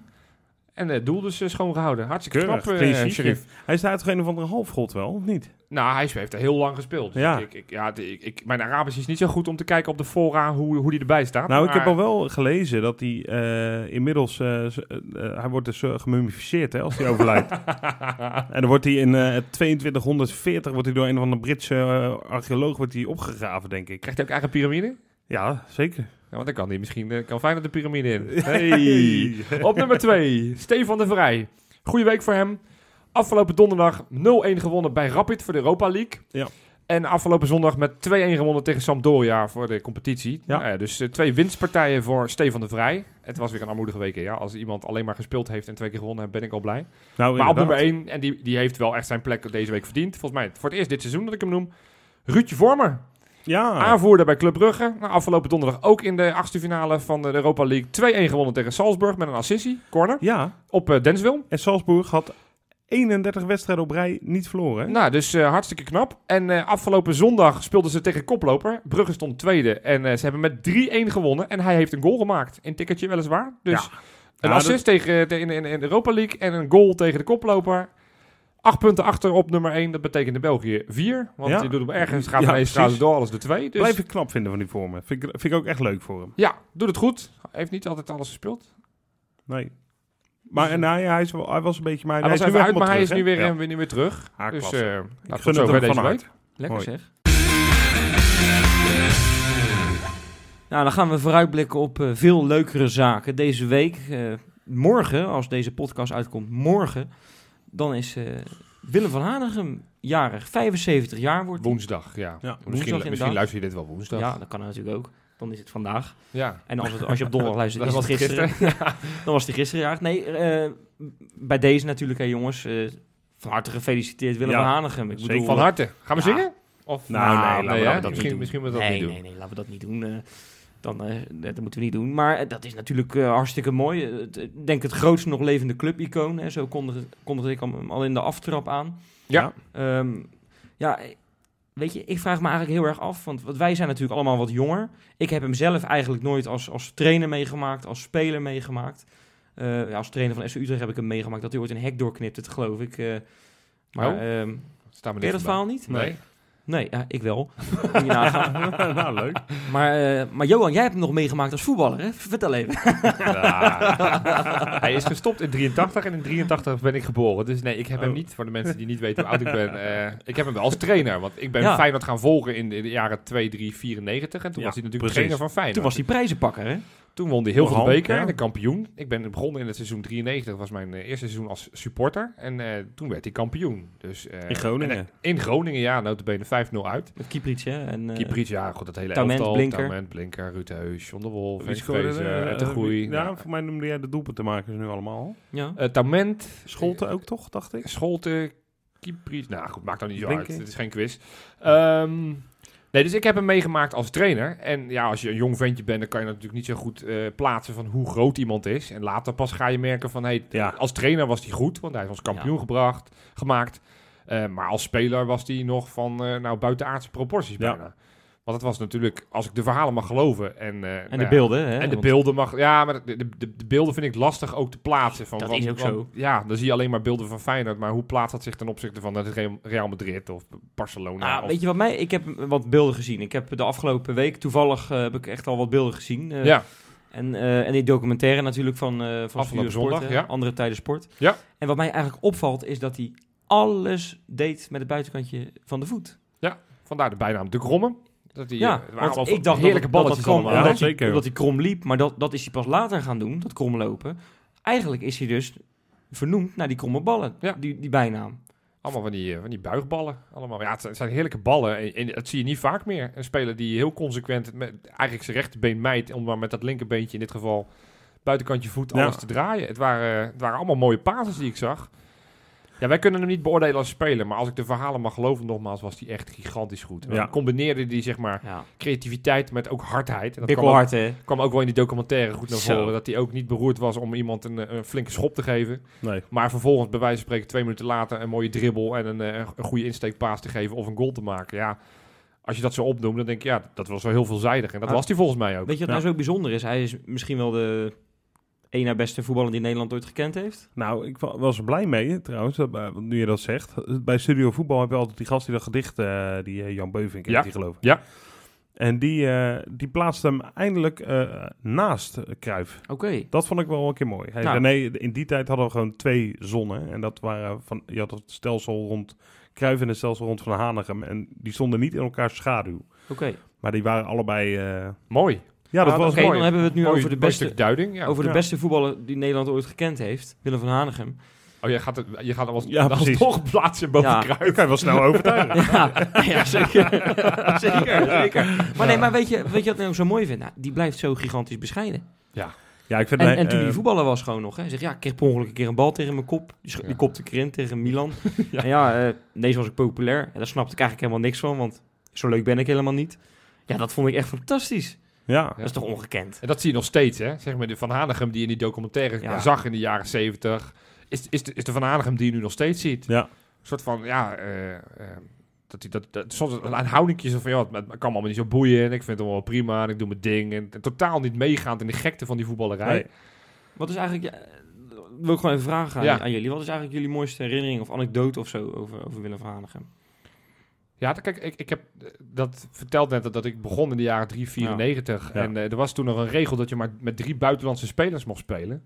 En het doel dus eh, schoongehouden. Hartstikke Keurig, knap, eh, clean sheet. Sherif. Hij staat toch een of andere halfgod wel, of niet? Nou, hij heeft er heel lang gespeeld. Dus Ja. ik, ik, ja, ik, ik- mijn Arabisch is niet zo goed om te kijken op de fora hoe, hoe die erbij staat. Nou, ik maar- heb al wel gelezen dat hij eh, inmiddels, eh, hij wordt dus uh, gemummificeerd hè, als hij overlijdt. en dan wordt hij in eh 2240 wordt hij door een van de Britse archeoloog wordt hij opgegraven, denk ik. Krijgt hij ook eigen piramide? Ja, zeker. Want dan kan hij misschien eh, kan Feyenoord de piramide in. Hey. Op nummer 2, Stefan de Vrij. Goeie week voor hem. Afgelopen donderdag 0-1 gewonnen bij Rapid voor de Europa League. Ja. En afgelopen zondag met 2-1 gewonnen tegen Sampdoria voor de competitie. Ja. Nou ja, dus eh, twee winstpartijen voor Stefan de Vrij. Het was weer een armoedige week. hè, Ja. Als iemand alleen maar gespeeld heeft en twee keer gewonnen heeft, ben ik al blij. Nou, Maar op nummer 1, en die, die heeft wel echt zijn plek deze week verdiend. Volgens mij voor het eerst dit seizoen dat ik hem noem. Ruudje Vormer. Ja, Aanvoerder bij Club Brugge. Nou, afgelopen donderdag ook in de achtste finale van de Europa League 2-1 gewonnen tegen Salzburg met een assistie, corner, ja. op eh Denswil. En Salzburg had 31 wedstrijden op rij niet verloren. hè? Nou, dus eh, hartstikke knap. En eh, afgelopen zondag speelden ze tegen koploper. Brugge stond tweede en ze hebben met 3-1 gewonnen. En hij heeft een goal gemaakt. In tikkertje weliswaar. Dus Ja. een Ja, assist tegen, te- in, in, in de Europa League en een goal tegen de koploper. Acht punten achter op nummer 1. Dat betekent in België 4. Want Ja. die doet hem ergens, gaat Ja, ineens trouwens precies. door alles de 2. Dus Blijf ik knap vinden van die vormen. Vind ik, vind ik ook echt leuk voor hem. ja, doet het goed. Heeft niet altijd alles gespeeld. Nee. Maar en hij, hij, is wel, hij was een beetje... Maar Hij was is nu even uit, maar hij is terug, nu weer, Ja. eh, weer, nu weer terug. Dus eh Ik gun het hem deze week. Lekker zeg. Nou, dan gaan we vooruitblikken op eh, veel leukere zaken. Deze week, eh, morgen, als deze podcast uitkomt, morgen, dan is eh, Willem van Hanegem jarig. 75 jaar wordt hij. Woensdag, ja. Ja, misschien, misschien luister je dit wel woensdag. Ja, dat kan natuurlijk ook. Dan is het vandaag. ja. En als, het, als je op donderdag luistert, het was het gisteren. Dan was hij gisteren jarig. Nee, eh, bij deze natuurlijk, hè, jongens. eh, van harte gefeliciteerd Willem Ja, van Hanegem. Ik bedoel, Van harte. Gaan we Ja. zingen? Of, Nou, nee, laten we hè? dat niet misschien, doen. misschien moeten we dat nee, niet doen. Nee, nee, laten we dat niet doen. Dan, eh, dat moeten we niet doen. Maar eh, dat is natuurlijk eh, hartstikke mooi. Ik denk het grootste nog levende clubicoon. Hè. Zo kondigde, kondigde ik hem al in de aftrap aan. Ja. Ehm, ja, weet je, ik vraag me eigenlijk heel erg af. Want, wij zijn natuurlijk allemaal wat jonger. Ik heb hem zelf eigenlijk nooit als, als trainer meegemaakt, als speler meegemaakt. Ja, als trainer van SC Utrecht heb ik hem meegemaakt dat hij ooit een hek doorknipte, geloof ik. eh. maar Oh. Staat me ken je dat verhaal niet? Nee. Nee, ja, ik wel. Nagaan. nou, leuk. Maar, eh, maar Johan, jij hebt hem nog meegemaakt als voetballer, hè? Vertel even. Ja. Hij is gestopt in 83 en in 83 ben ik geboren. Dus nee, ik heb hem Oh. niet, voor de mensen die niet weten hoe oud ik ben. eh, ik heb hem wel als trainer, want ik ben Ja. Feyenoord gaan volgen in de, in de jaren 2, 3, 94. En toen Ja, was hij natuurlijk precies. trainer van Feyenoord. Toen was hij prijzenpakker, hè? Toen won hij heel veel beker, ja. de kampioen. Ik ben begonnen in het seizoen 93, was mijn eh, eerste seizoen als supporter. En eh, toen werd hij kampioen. Dus, eh, In Groningen. en, in Groningen, ja, notabene 5-0 uit. Met Kieprits, hè? En, eh, Kieprits, ja, goed, dat hele Taument, elftal. Blinker. Taument, Blinker, Ruud Heus, John de Wolf, de Groei. Ja, Ja. voor mij noemde jij de doelpunten maken nu allemaal. ja. Eh, Taument, Scholten ook toch, dacht ik? Scholte, Kieprits. Nou goed, maakt dan niet zo uit. Het is geen quiz. Ehm, nee, dus ik heb hem meegemaakt als trainer. En ja, als je een jong ventje bent, dan kan je natuurlijk niet zo goed eh, plaatsen van hoe groot iemand is. En later pas ga je merken van, hey, Ja. als trainer was hij goed, want hij is ons kampioen Ja. gebracht, gemaakt. Eh, maar als speler was hij nog van, eh, nou, buitenaardse proporties bijna. Want het was natuurlijk, als ik de verhalen mag geloven. En, eh, nou En de ja, beelden, hè? en de beelden mag... Ja, maar de, de, de, de beelden vind ik lastig ook te plaatsen. Van, Dat want- is ook want- zo. Ja, dan zie je alleen maar beelden van Feyenoord. Maar hoe plaatst dat zich ten opzichte van het Real- Madrid of Barcelona? Ah, of, weet je wat mij... Ik heb wat beelden gezien. Ik heb de afgelopen week, toevallig eh, heb ik echt al wat beelden gezien. Eh, ja, En, eh, en die documentaire natuurlijk van, eh van Afgelopen Studio Sport, zondag, ja. Andere Tijden Sport. Ja. En wat mij eigenlijk opvalt is dat hij alles deed met het buitenkantje van de voet. vandaar de bijnaam De Kromme. Dat die, Ja, eh, want ik dacht heerlijke dat, balletjes dat, dat, krom, allemaal. Ja, hij, zeker. omdat hij krom liep, maar dat, dat is hij pas later gaan doen, dat kromlopen. Eigenlijk is hij dus vernoemd naar die kromme ballen, Ja. die, die bijnaam. Allemaal van die, eh, van die buigballen. Allemaal. Ja, het zijn, het zijn heerlijke ballen. En, en dat zie je niet vaak meer. Een speler die heel consequent met, eigenlijk zijn rechterbeen mijt. Om maar met dat linkerbeentje in dit geval buitenkantje voet Ja. alles te draaien. Het waren, het waren allemaal mooie passes die ik zag. Ja, wij kunnen hem niet beoordelen als speler. Maar als ik de verhalen mag geloven, nogmaals, was hij echt gigantisch goed. En Ja. dan combineerde hij zeg maar Ja. creativiteit met ook hardheid. En dat kwam ook, hè? kwam ook wel in die documentaire goed naar Zo. voren. Dat hij ook niet beroerd was om iemand een, eh, een flinke schop te geven. Nee. Maar vervolgens, bij wijze van spreken, twee minuten later een mooie dribbel en een, eh, een goede insteekpaas te geven of een goal te maken. Ja, als je dat zo opnoemt, dan denk je, ja, dat was wel heel veelzijdig. En dat Ah. was hij volgens mij ook. Weet je wat Ja. nou zo bijzonder is? Hij is misschien wel de één na beste voetballer die Nederland ooit gekend heeft. Nou, ik wa- was er blij mee trouwens, dat, eh, nu je dat zegt. Bij Studio Voetbal heb je altijd die gast die dat gedicht, eh, die eh, Jan Beuvink, Ja. die geloof ik. Ja. En die, die plaatste hem eindelijk eh, naast Cruijff. Oké. Dat vond ik wel een keer mooi. Hij Nou. nee, in die tijd hadden we gewoon twee zonnen. En dat waren van, je had het stelsel rond Cruijff en het stelsel rond Van Hanegem. En die stonden niet in elkaars schaduw. Oké. Maar die waren allebei... eh, Mooi. Ja, dat Ah, was Oké, mooi. dan hebben we het nu mooi, over de beste, duiding. Ja. over de Ja. beste voetballer die Nederland ooit gekend heeft. Willem van Hanegem. Oh, je gaat, het, je gaat als, Ja, als precies. nog plaatsen boven Ja. Dat Cruijff. kan je wel snel overtuigen. ja, ja, zeker. zeker, zeker. Maar nee, maar weet je, weet je wat ik nou zo mooi vind? Nou, die blijft zo gigantisch bescheiden. Ja, ik vind En, hij, en toen eh, hij voetballer was gewoon nog. Hè. Hij zegt, ja, ik kreeg per ongeluk een keer een bal tegen mijn kop. Die, Ja. die kopte ik erin tegen Milan. Ja. En ja, eh, deze was ik populair. En daar snapte ik eigenlijk helemaal niks van, want zo leuk ben ik helemaal niet. Ja, dat vond ik echt fantastisch. Ja, Dat is toch ongekend? En dat zie je nog steeds, hè? Zeg maar de Van Hanegem die je in die documentaire Ja. zag in de jaren zeventig, is, is, de, is de Van Hanegem die je nu nog steeds ziet. ja. Een soort van, ja, eh, eh, dat hij dat, dat soms een houdingje zo van, ja, het, het kan me allemaal niet zo boeien en ik vind het wel prima en ik doe mijn ding. En, en totaal niet meegaand in de gekte van die voetballerij. Nee. Wat is eigenlijk... Ja, wil ik gewoon even vragen aan, Ja. aan jullie. Wat is eigenlijk jullie mooiste herinnering of anekdote of zo over, over Willem van Hanegem? Ja, kijk, ik, ik heb dat verteld net dat, ik begon in de jaren 3, 94. Ja. En eh, er was toen nog een regel dat je maar met drie buitenlandse spelers mocht spelen.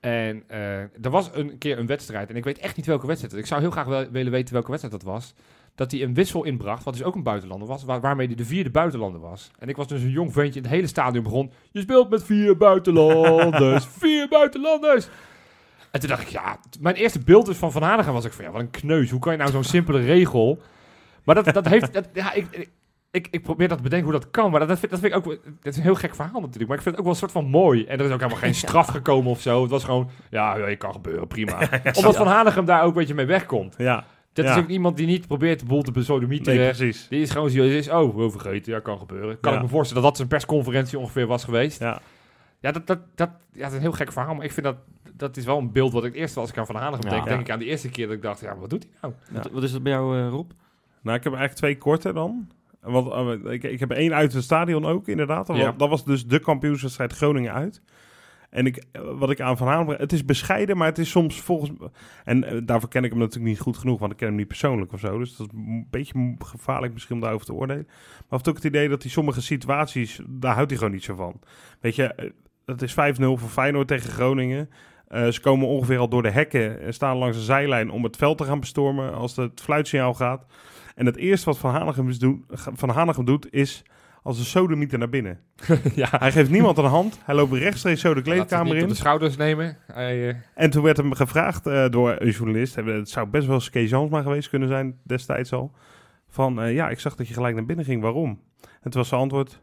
En eh, er was een keer een wedstrijd, en ik weet echt niet welke wedstrijd. Ik zou heel graag wel willen weten welke wedstrijd dat was. Dat hij een wissel inbracht, wat dus ook een buitenlander was, waar, waarmee hij de vierde buitenlander was. En ik was dus een jong ventje in het hele stadion begon. Je speelt met vier buitenlanders, vier buitenlanders. En toen dacht ik, ja, mijn eerste beeld dus van Van Hanegem was ik van, ja, wat een kneus. Hoe kan je nou zo'n simpele regel... Maar dat, dat heeft... Dat, ja, ik, ik, ik, probeer dat te bedenken hoe dat kan. Maar dat, dat, vind, dat vind ik ook... Dat is een heel gek verhaal natuurlijk. Maar ik vind het ook wel een soort van mooi. En er is ook helemaal geen straf gekomen of zo. Het was gewoon... Ja, ja, je kan gebeuren, prima. Omdat Van Hanegem daar ook een beetje mee wegkomt. ja. Dat Ja. is ook iemand die niet probeert de boel te besodemieteren. Nee, precies. die is gewoon zo... Is, oh, wel vergeten. Ja, kan gebeuren. Kan Ja. ik me voorstellen dat dat zijn persconferentie ongeveer was geweest. Ja. Ja, dat, dat, dat, ja, dat is een heel gek verhaal. Maar ik vind dat... Dat is wel een beeld wat ik eerst als ik aan Van Hanegem Ja. denk. Ja. Denk ik aan de eerste keer dat ik dacht... Ja, wat doet hij nou? Ja. Wat, wat is dat bij jou, eh, Rob? Nou, ik heb eigenlijk twee korte dan. Want eh, ik, ik heb één uit het stadion ook, inderdaad. Dat, Ja. was, dat was dus de kampioenswedstrijd Groningen uit. En ik, eh, wat ik aan Van Halen... Het is bescheiden, maar het is soms volgens... En eh, daarvoor ken ik hem natuurlijk niet goed genoeg, want ik ken hem niet persoonlijk of zo. Dus dat is een beetje gevaarlijk misschien om daarover te oordelen. Maar heeft ook het idee dat hij sommige situaties... Daar houdt hij gewoon niet zo van. Weet je, het is 5-0 voor Feyenoord tegen Groningen. Ze komen ongeveer al door de hekken en staan langs de zijlijn om het veld te gaan bestormen als het fluitsignaal gaat. En het eerste wat Van Hanegem, is doen, Van Hanegem doet is als een sodemieter naar binnen. ja. Hij geeft niemand een hand. Hij loopt rechtstreeks zo de kleedkamer in. de schouders nemen. Hij, eh, En toen werd hem gevraagd eh, door een journalist. Het zou best wel Kees Jansma geweest kunnen zijn destijds al. Van eh, ja, ik zag dat je gelijk naar binnen ging. Waarom? En toen was zijn antwoord.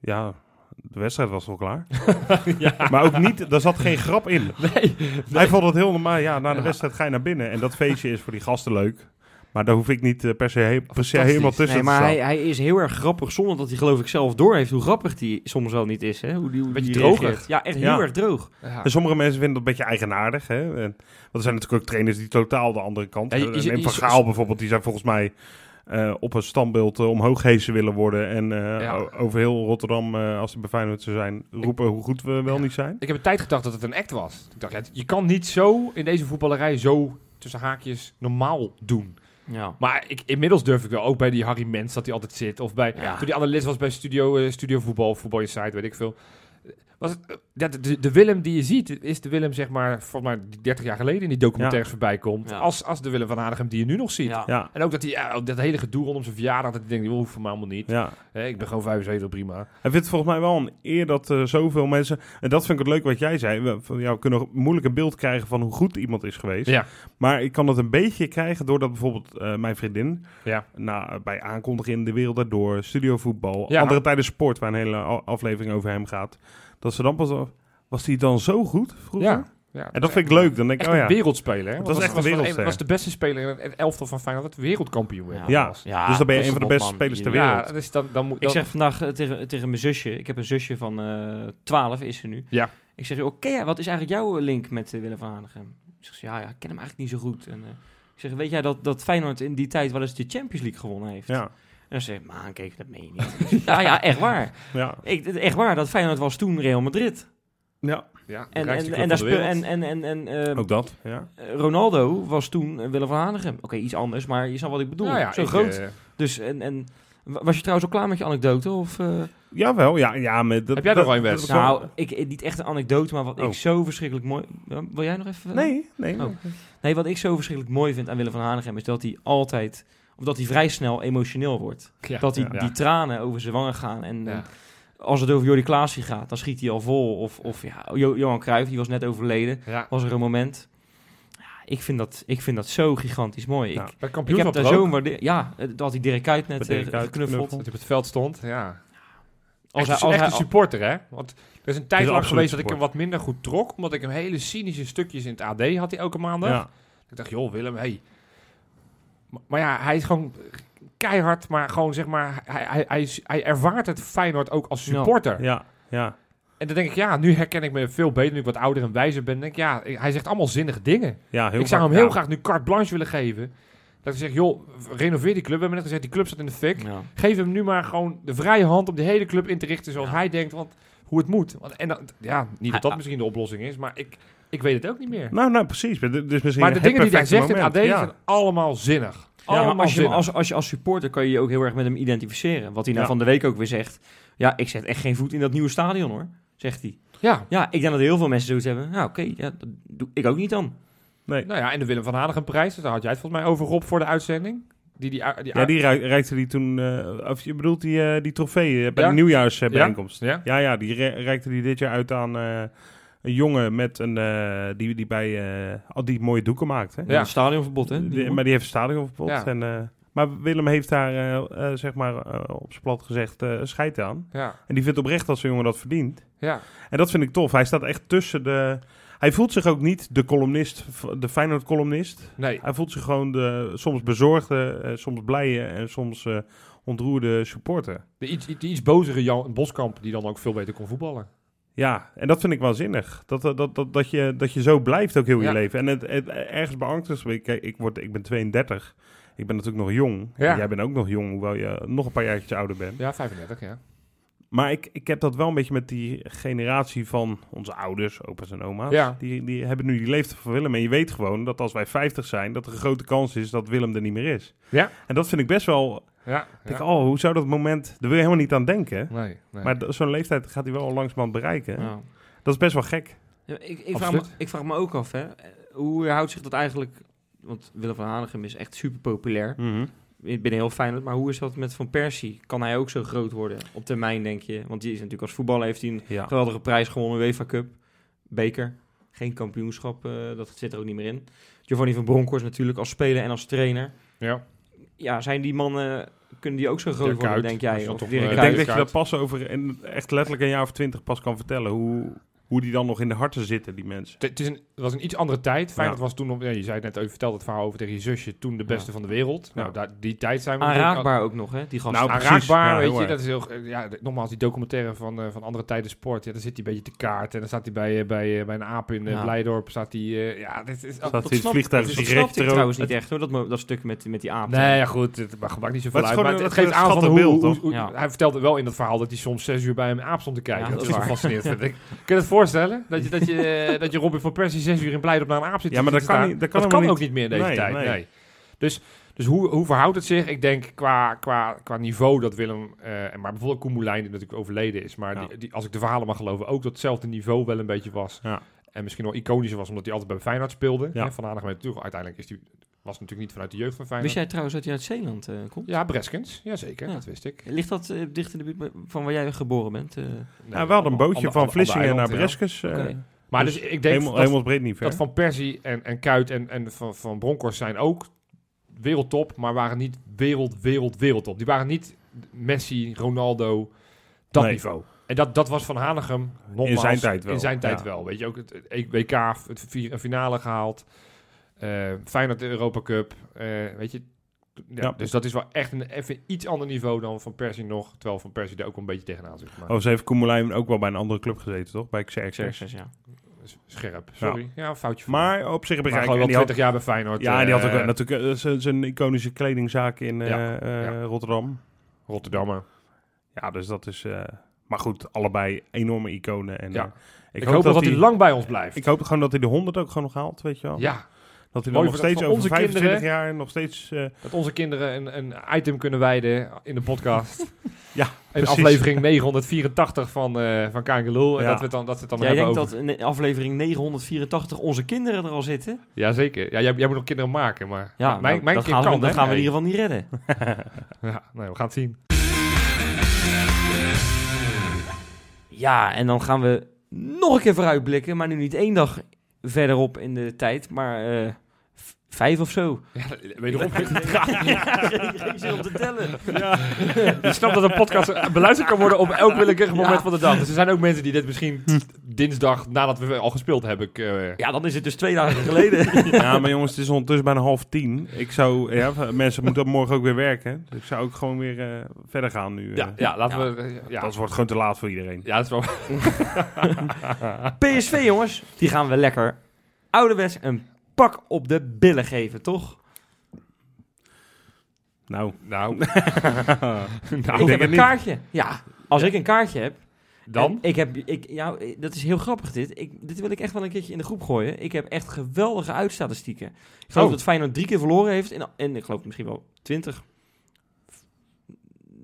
Ja, de wedstrijd was al klaar. ja. Maar ook niet, daar zat geen grap in. Nee. Hij vond het heel normaal. Ja, na de Ja. wedstrijd ga je naar binnen. En dat feestje is voor die gasten leuk. Maar daar hoef ik niet eh, per se, he- per se helemaal tussen Nee, te maar staan. hij, hij is heel erg grappig zonder dat hij geloof ik zelf door heeft hoe grappig die soms wel niet is. Hè? Hoe die, hoe Beetje die reageert. Ja, echt Ja. heel erg droog. Ja. En sommige mensen vinden dat een beetje eigenaardig. Hè? En, want er zijn natuurlijk ook trainers die totaal de andere kant. Ja, je- je- je- Van Gaal bijvoorbeeld, die zijn volgens mij eh, op een standbeeld eh, omhoog gehezen willen worden. En eh, Ja. over heel Rotterdam, eh, als ze bij Feyenoord zou zijn, roepen hoe goed we wel Ja. niet zijn. Ik heb een tijd gedacht dat het een act was. Ik dacht, ja, je kan niet zo in deze voetballerij zo tussen haakjes normaal doen. Ja. Maar ik, inmiddels durf ik wel, ook bij die Harry Mens dat hij altijd zit. Of bij, Ja. toen die analist was bij Studio, eh, studio Voetbal, Voetbal Insight, weet ik veel. Was het, eh, ja, de, de, de Willem die je ziet, is de Willem zeg maar, volgens mij die 30 jaar geleden in die documentaires voorbij komt. Ja. Als, als de Willem van Hanegem die je nu nog ziet. Ja. Ja, En ook dat hij, ja, dat hele gedoe rondom zijn verjaardag, dat hij denkt, dat hoeft voor mij allemaal niet. ik ben gewoon 75, prima. Hij vindt volgens mij wel een eer dat eh, zoveel mensen... En dat vind ik het leuk wat jij zei. We, van, ja, we kunnen moeilijk een beeld krijgen van hoe goed iemand is geweest. Ja. Maar ik kan het een beetje krijgen doordat bijvoorbeeld eh, mijn vriendin... Ja. na, bij aankondiging in de wereld daardoor, studiovoetbal, Ja. andere tijden sport, waar een hele aflevering over hem gaat, dat ze dan pas al- was hij dan zo goed vroeger? Ja. ja. En dat vind ik leuk. Dan denk ik, oh ja. een wereldspeler. Hè? Dat Was- echt een was, wereldster. was de beste speler in het elftal van Feyenoord dat wereldkampioen werd. Ja. Ja, Dus dan ben je een van de beste man. spelers ter wereld. Ja, dus dan, dan moet Ik zeg vandaag eh, tegen, tegen mijn zusje, ik heb een zusje van eh 12 is ze nu. Ja. Ik zeg, oké, ja, wat is eigenlijk jouw link met eh, Willem van Hanegem? Zegt ze, ja, ja, ik ken hem eigenlijk niet zo goed. En, eh, ik zeg, weet jij dat, dat Feyenoord in die tijd wel eens de Champions League gewonnen heeft? Ja, En dan zeg ik, man, kijk, dat meen je niet. ja, ja, echt waar. ja, Ik, echt waar, dat Feyenoord was toen Real Madrid. ja. ja, En, en, en, daar en, en, en, en eh, ook dat. Ja. eh, Ronaldo was toen eh, Willem van Hanegem. Oké, iets anders, maar je snapt wat ik bedoel. Nou ja, Zo ik, groot. eh, Dus, en, en, was je trouwens al klaar met je anekdote? Of, eh? Jawel, ja, ja. Met, dat, Heb jij dat- nog wel een wel- Nou, ik, niet echt een anekdote, maar wat Oh. ik zo verschrikkelijk mooi... Wil jij nog even? Nee, nee. Oh. Nee, wat ik zo verschrikkelijk mooi vind aan Willem van Hanegem... is dat hij altijd... of dat hij vrij snel emotioneel wordt. ja, dat hij ja. die tranen over zijn wangen gaan. En, en als het over Jordi Klaasie gaat, dan schiet hij al vol. Of, of ja, Jo- Johan Cruijff, die was net overleden. Was er een moment... Ik, vind dat, ik vind dat zo gigantisch mooi. Ja. Ik, ik heb daar zo'n waarde- Ja, eh, dat had hij Dirk Kuyt net Dirk eh, Kuyt geknuffeld. dat hij op het veld stond. Ja. Als hij, als echt hij, een supporter, hè? Want er is een tijd is lang geweest dat ik hem wat minder goed trok. Omdat ik hem hele cynische stukjes in het AD had hij elke maandag. Ja. Ik dacht, joh, Willem, hey. Maar, maar ja, hij is gewoon keihard, maar gewoon zeg maar, hij, hij, hij, hij ervaart het Feyenoord ook als supporter. Ja, ja. En dan denk ik, ja, nu herken ik me veel beter, nu ik wat ouder en wijzer ben. denk ik, ja, hij zegt allemaal zinnige dingen. ja heel ik zou hem heel ja. graag nu carte blanche willen geven. Dat ik zeg, joh, renoveer die club. We hebben net gezegd, die club staat in de fik. Ja. Geef hem nu maar gewoon de vrije hand om de hele club in te richten zoals hij denkt, want hoe het moet. Want, en dan, ja, niet dat dat misschien de oplossing is, maar ik, ik weet het ook niet meer. Nou, nou, precies. Is misschien Maar de dingen die hij zegt in moment. AD Ja. zijn allemaal zinnig. Ja, allemaal maar als je, als, als je als supporter kan je je ook heel erg met hem identificeren. Wat hij nou Ja. van de week ook weer zegt. Ja, ik zet echt geen voet in dat nieuwe stadion hoor, zegt hij. Ja, Ja, ik denk dat heel veel mensen zoiets hebben. Nou oké, ja, dat doe ik ook niet dan. Nee. nou ja, en de Willem van Hanegem prijs, daar had jij het volgens mij over op voor de uitzending. Die, die, die, Ja, die rei- reikte die toen... eh, of je bedoelt die, eh, die trofee eh, bij Ja. de nieuwjaarsbijeenkomst. Ja? Ja, ja, die re- reikte die dit jaar uit aan eh, een jongen met een... eh, die, die bij... eh, al die mooie doeken maakt, hè? Ja. Een stadionverbod hè. Die- maar die heeft een stadionverbod. Ja. En, eh, maar Willem heeft daar, zeg maar, op zijn plat gezegd, scheid aan. Ja, En die vindt oprecht dat zo'n jongen dat verdient. ja. En dat vind ik tof. Hij staat echt tussen de... Hij voelt zich ook niet de columnist, de Feyenoord-columnist. Nee, Hij voelt zich gewoon de soms bezorgde, soms blije en soms eh, ontroerde supporter. de iets, die iets bozere Jan Boskamp, die dan ook veel beter kon voetballen. Ja, en dat vind ik wel zinnig. Dat, dat, dat, dat, je, dat je zo blijft ook heel Ja. je leven. En het, het ergens beangstigd, ik, ik, word, ik ben 32. Ik ben natuurlijk nog jong. Ja. Jij bent ook nog jong, hoewel je nog een paar jaartjes ouder bent. Ja, 35, ja. Maar ik, ik heb dat wel een beetje met die generatie van onze ouders, opa's en oma's. Ja. Die, die hebben nu die leeftijd van Willem. En je weet gewoon dat als wij 50 zijn, dat er een grote kans is dat Willem er niet meer is. Ja. En dat vind ik best wel... Ja, Ik denk, ja. oh, hoe zou dat moment... Daar wil je helemaal niet aan denken. Nee, nee. Maar zo'n leeftijd gaat hij wel al langzamerhand bereiken. Ja. Dat is best wel gek. Ja, ik, ik, vraag me, ik vraag me ook af, hè. Hoe houdt zich dat eigenlijk... Want Willem van Hanegem is echt super populair binnen heel Feyenoord. Maar hoe is dat met Van Persie? Kan hij ook zo groot worden op termijn, denk je? Want die is natuurlijk als voetballer heeft hij een Ja. geweldige prijs gewonnen. UEFA Cup, beker. Geen kampioenschap, eh, dat zit er ook niet meer in. Giovanni van Bronckhorst natuurlijk als speler en als trainer. ja. Ja, zijn die mannen... Kunnen die ook zo groot Dirk worden, Kuyt, denk jij? is dan Of toch, Dirk eh, Ik denk dat je dat pas over in, echt letterlijk een jaar of twintig pas kan vertellen. Hoe, hoe die dan nog in de harten zitten, die mensen. Het, is een, was een iets andere tijd. Feyenoord Ja. was toen, nog- ja, je zei het net, even vertelde het verhaal over tegen je zusje, toen de beste Ja. van de wereld. Nou, Ja. daar, die tijd zijn we Aanraakbaar ook nog, hè? Die gast. Nou, aanraakbaar, Ja, weet je. Dat is heel, ja, nogmaals, die documentaire van, eh, van andere tijden sport. Ja, dan zit hij een beetje te kaart. En dan staat hij bij, eh, bij, eh, bij een aap in Ja. Blijdorp. Staat hij, eh, ja, dit is... Staat dat in het vliegtuig te trouwens niet echt, hoor. Dat, dat stuk met, met die aap. Nee, ja, goed, het maakt, maakt niet zoveel Maar het uit. is Maar gewoon het, geeft aan van hoe. Hij vertelde wel in dat verhaal dat hij soms zes uur bij een aap stond te kijken. Dat is fascinerend, vind ik. Kun je het voorstellen? Dat je, dat je, eh, dat je Robin van Persie zes uur in Blijdorp naar een aap zit Ja, maar dat kan niet- dat kan ook niet meer in deze Nee, tijd. nee. Nee. Dus, dus hoe, hoe verhoudt het zich? Ik denk qua, qua, qua niveau dat Willem... en maar bijvoorbeeld Koen Moulijn, die natuurlijk overleden is. Maar Ja. die, die, als ik de verhalen mag geloven, ook datzelfde niveau wel een beetje was. Ja. En misschien wel iconischer was, omdat hij altijd bij Feyenoord speelde. Ja. Hè, Van natuurlijk, uiteindelijk is die, was natuurlijk niet vanuit de jeugd van Feyenoord. Wist jij trouwens dat hij uit Zeeland eh, komt? Ja, Breskens. Jazeker, Ja. dat wist ik. Ligt dat eh, dicht in de buurt van waar jij geboren bent? eh? Ja, we hadden een bootje van Vlissingen naar ja. Eh, Oké. Maar Dus dus, ik denk helemaal, dat, helemaal breed niet ver. dat Van Persie en, en Kuit en, en van, van Bronkhorst zijn ook wereldtop, maar waren niet wereld, wereld, wereldtop. Die waren niet Messi, Ronaldo, dat Nee. niveau. En dat, dat was Van Hanegem nogmaals, In zijn tijd wel, In zijn tijd ja. wel. Weet je, ook het, WK, het een finale gehaald. Eh Feyenoord de Europa Cup. eh, weet je, ja, Ja. Dus dat is wel echt een even iets ander niveau dan Van Persie nog. Terwijl Van Persie er ook wel een beetje tegenaan zit. Maar Oh, ze heeft Koemelijn ook wel bij een andere club gezeten, toch? Bij Xerxes. Xerxes, ja. scherp. Sorry. Ja, een foutje van me. Maar op zich begrijp ik. die 20 jaar bij Feyenoord. ja, en die had ook eh, eh, natuurlijk zijn- iconische kledingzaak in eh, Ja, eh, ja. Rotterdam. Rotterdammer. Ja, dus dat is... eh, maar goed, allebei enorme iconen. En, Ja. eh, Ik, hoop nog dat hij lang bij ons blijft. Ik hoop gewoon dat hij de 100 ook gewoon nog haalt, weet je wel. ja, Dat hij dan nog steeds over onze 25 kinderen. jaar nog steeds... eh, dat onze kinderen een, een item kunnen wijden in de podcast. ja, In precies. aflevering 984 van, eh van Kangeloel. En Ja. dat we het dan, dat we het dan Jij hebben denkt over... dat in aflevering 984 onze kinderen er al zitten? Jazeker. Ja, jij, jij moet nog kinderen maken, maar... Ja, mijn, nou, mijn dat kind gaan, kan, we, dat hè? gaan we in ieder geval niet redden. Ja, nee, we gaan het zien. Ja, en dan gaan we nog een keer vooruitblikken. Maar nu niet één dag verderop in de tijd, maar eh, vijf of zo. Ja, wederom. Ja, geen zin om te tellen. Je snapt dat een podcast beluisterd kan worden op elk willekeurig moment Ja. van de dag. Dus er zijn ook mensen die dit misschien dinsdag nadat we al gespeeld hebben. Ik, eh, Ja, dan is het dus twee dagen geleden. Ja, maar jongens, het is ondertussen bijna half tien. Ik zou, ja, mensen moeten morgen ook weer werken. Dus ik zou ook gewoon weer eh, verder gaan nu. eh. ja, ja, laten we... ja. Dat wordt gewoon te laat voor iedereen. ja, dat is wel... PSV, jongens, die gaan we lekker ouderwets een pak op de billen geven, toch? Nou, Nou, ik denk heb een niet. kaartje. Ja, als ik een kaartje heb. dan? en Ik heb, ik, ja, eh, dat is heel grappig dit. Ik, dit wil ik echt wel een keertje in de groep gooien. Ik heb echt geweldige uitstatistieken. Ik geloof Oh. dat Feyenoord drie keer verloren heeft. En, en ik geloof misschien wel twintig.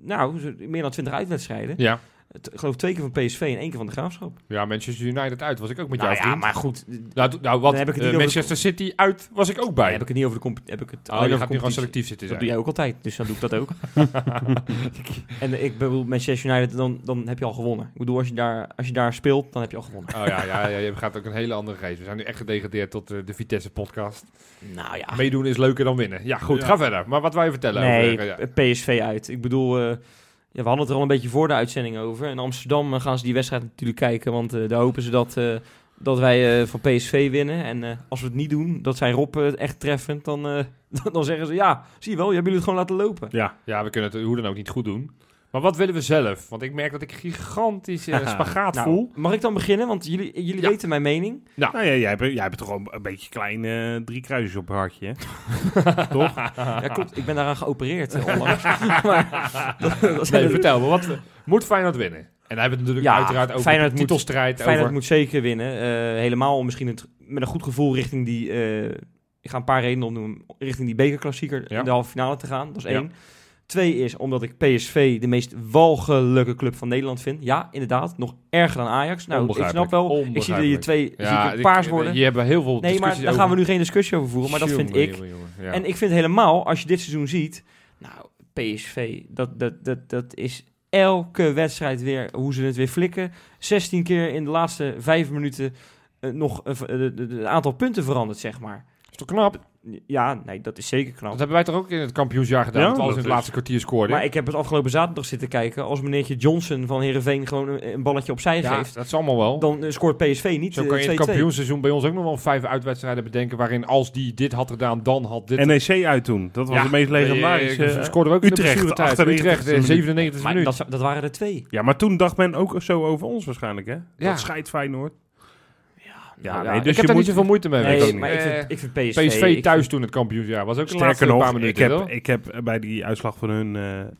Nou, meer dan twintig uitwedstrijden. Ja. Het- Ik geloof twee keer van PSV en één keer van de Graafschap. ja, Manchester United uit was ik ook met Nou jou, ja, maar goed. Nou, nou wat, Dan heb ik het eh, niet Manchester City uit was ik ook bij. Heb ik het niet over de comp- heb ik het oh, je gaat nu gewoon competitie. selectief zitten Dat zijn. doe jij ook altijd, dus dan doe ik dat ook. en ik bedoel, Manchester United, dan, dan heb je al gewonnen. Ik bedoel, als je, daar, als je daar speelt, dan heb je al gewonnen. Oh ja, ja, ja, je gaat ook een hele andere geest. We zijn nu echt gedegradeerd tot eh, de Vitesse podcast. Nou ja. Meedoen is leuker dan winnen. Ja, goed, Ja. ga verder. Maar wat wil je vertellen Nee, over... eh, ja. PSV uit. Ik bedoel, ja, we hadden het er al een beetje voor de uitzending over. In Amsterdam eh, gaan ze die wedstrijd natuurlijk kijken, want eh, daar hopen ze dat, eh, dat wij van PSV winnen. En als we het niet doen, dat zijn Rob echt treffend, dan, dan zeggen ze, ja, zie je wel, je hebben jullie het gewoon laten lopen. ja. Ja, we kunnen het hoe dan ook niet goed doen. Maar wat willen we zelf? Want ik merk dat ik gigantisch eh, spagaat Nou, voel. mag ik dan beginnen? Want jullie, jullie Ja. weten mijn mening. Nou ja, jij hebt, jij hebt toch wel een beetje klein eh, drie kruisjes op je hartje, hè? Toch? Ja, klopt. Ik ben daaraan geopereerd eh, onlangs. maar dat, Nee, vertel me. Wat, moet Feyenoord winnen? En hebben we het natuurlijk Ja, uiteraard over Feyenoord de moet- titelstrijd. Feyenoord over... moet zeker winnen. Eh, helemaal misschien het, met een goed gevoel richting die... eh, ik ga een paar redenen opnoemen. Richting die bekerklassieker Ja. in de halve finale te gaan. Dat is Ja. één. Twee is omdat ik PSV de meest walgelijke club van Nederland vind. Ja, inderdaad. Nog erger dan Ajax. Nou, ik snap wel. Ik zie dat je twee Ja, zie ik paars worden. Hebben we heel veel Nee, maar daar gaan we nu geen discussie over voeren. Maar dat vind Jongen, ik. jongen, jongen. Ja. En ik vind helemaal, als je dit seizoen ziet... Nou, PSV, dat, dat, dat, dat is elke wedstrijd weer hoe ze het weer flikken. 16 keer in de laatste vijf minuten eh, nog eh, het aantal punten veranderd, zeg maar. is toch knap? Ja, nee, dat is zeker knap. Dat hebben wij toch ook in het kampioensjaar gedaan? Ja, dat we alles dat in het is- laatste kwartier scoorden. Maar ik heb het afgelopen zaterdag zitten kijken. Als meneertje Johnson van Heerenveen gewoon een, een balletje opzij ja, geeft... dat is allemaal wel. dan eh, scoort PSV niet Zo eh, kan je in 2-2. het kampioenseizoen bij ons ook nog wel vijf uitwedstrijden bedenken... waarin als die dit had gedaan, dan had dit... NEC uit toen. Dat was Ja, de meest legendarische... eh, scoorde ook in de Utrecht. 98e Utrecht, eh, minuut. 97 Maar minuut. dat, dat waren er twee. Ja, maar toen dacht men ook zo over ons waarschijnlijk, hè? Ja. Dat scheidt Feyenoord. Ja, nee, ik dus heb je daar niet moet- zoveel moeite mee. Nee, ik maar niet. ik vind, ik vind PSV... Thuis toen het kampioensjaar was ook Sterker laatste nog, paar minuten. ik, heb, ik heb bij die uitslag van hun... eh,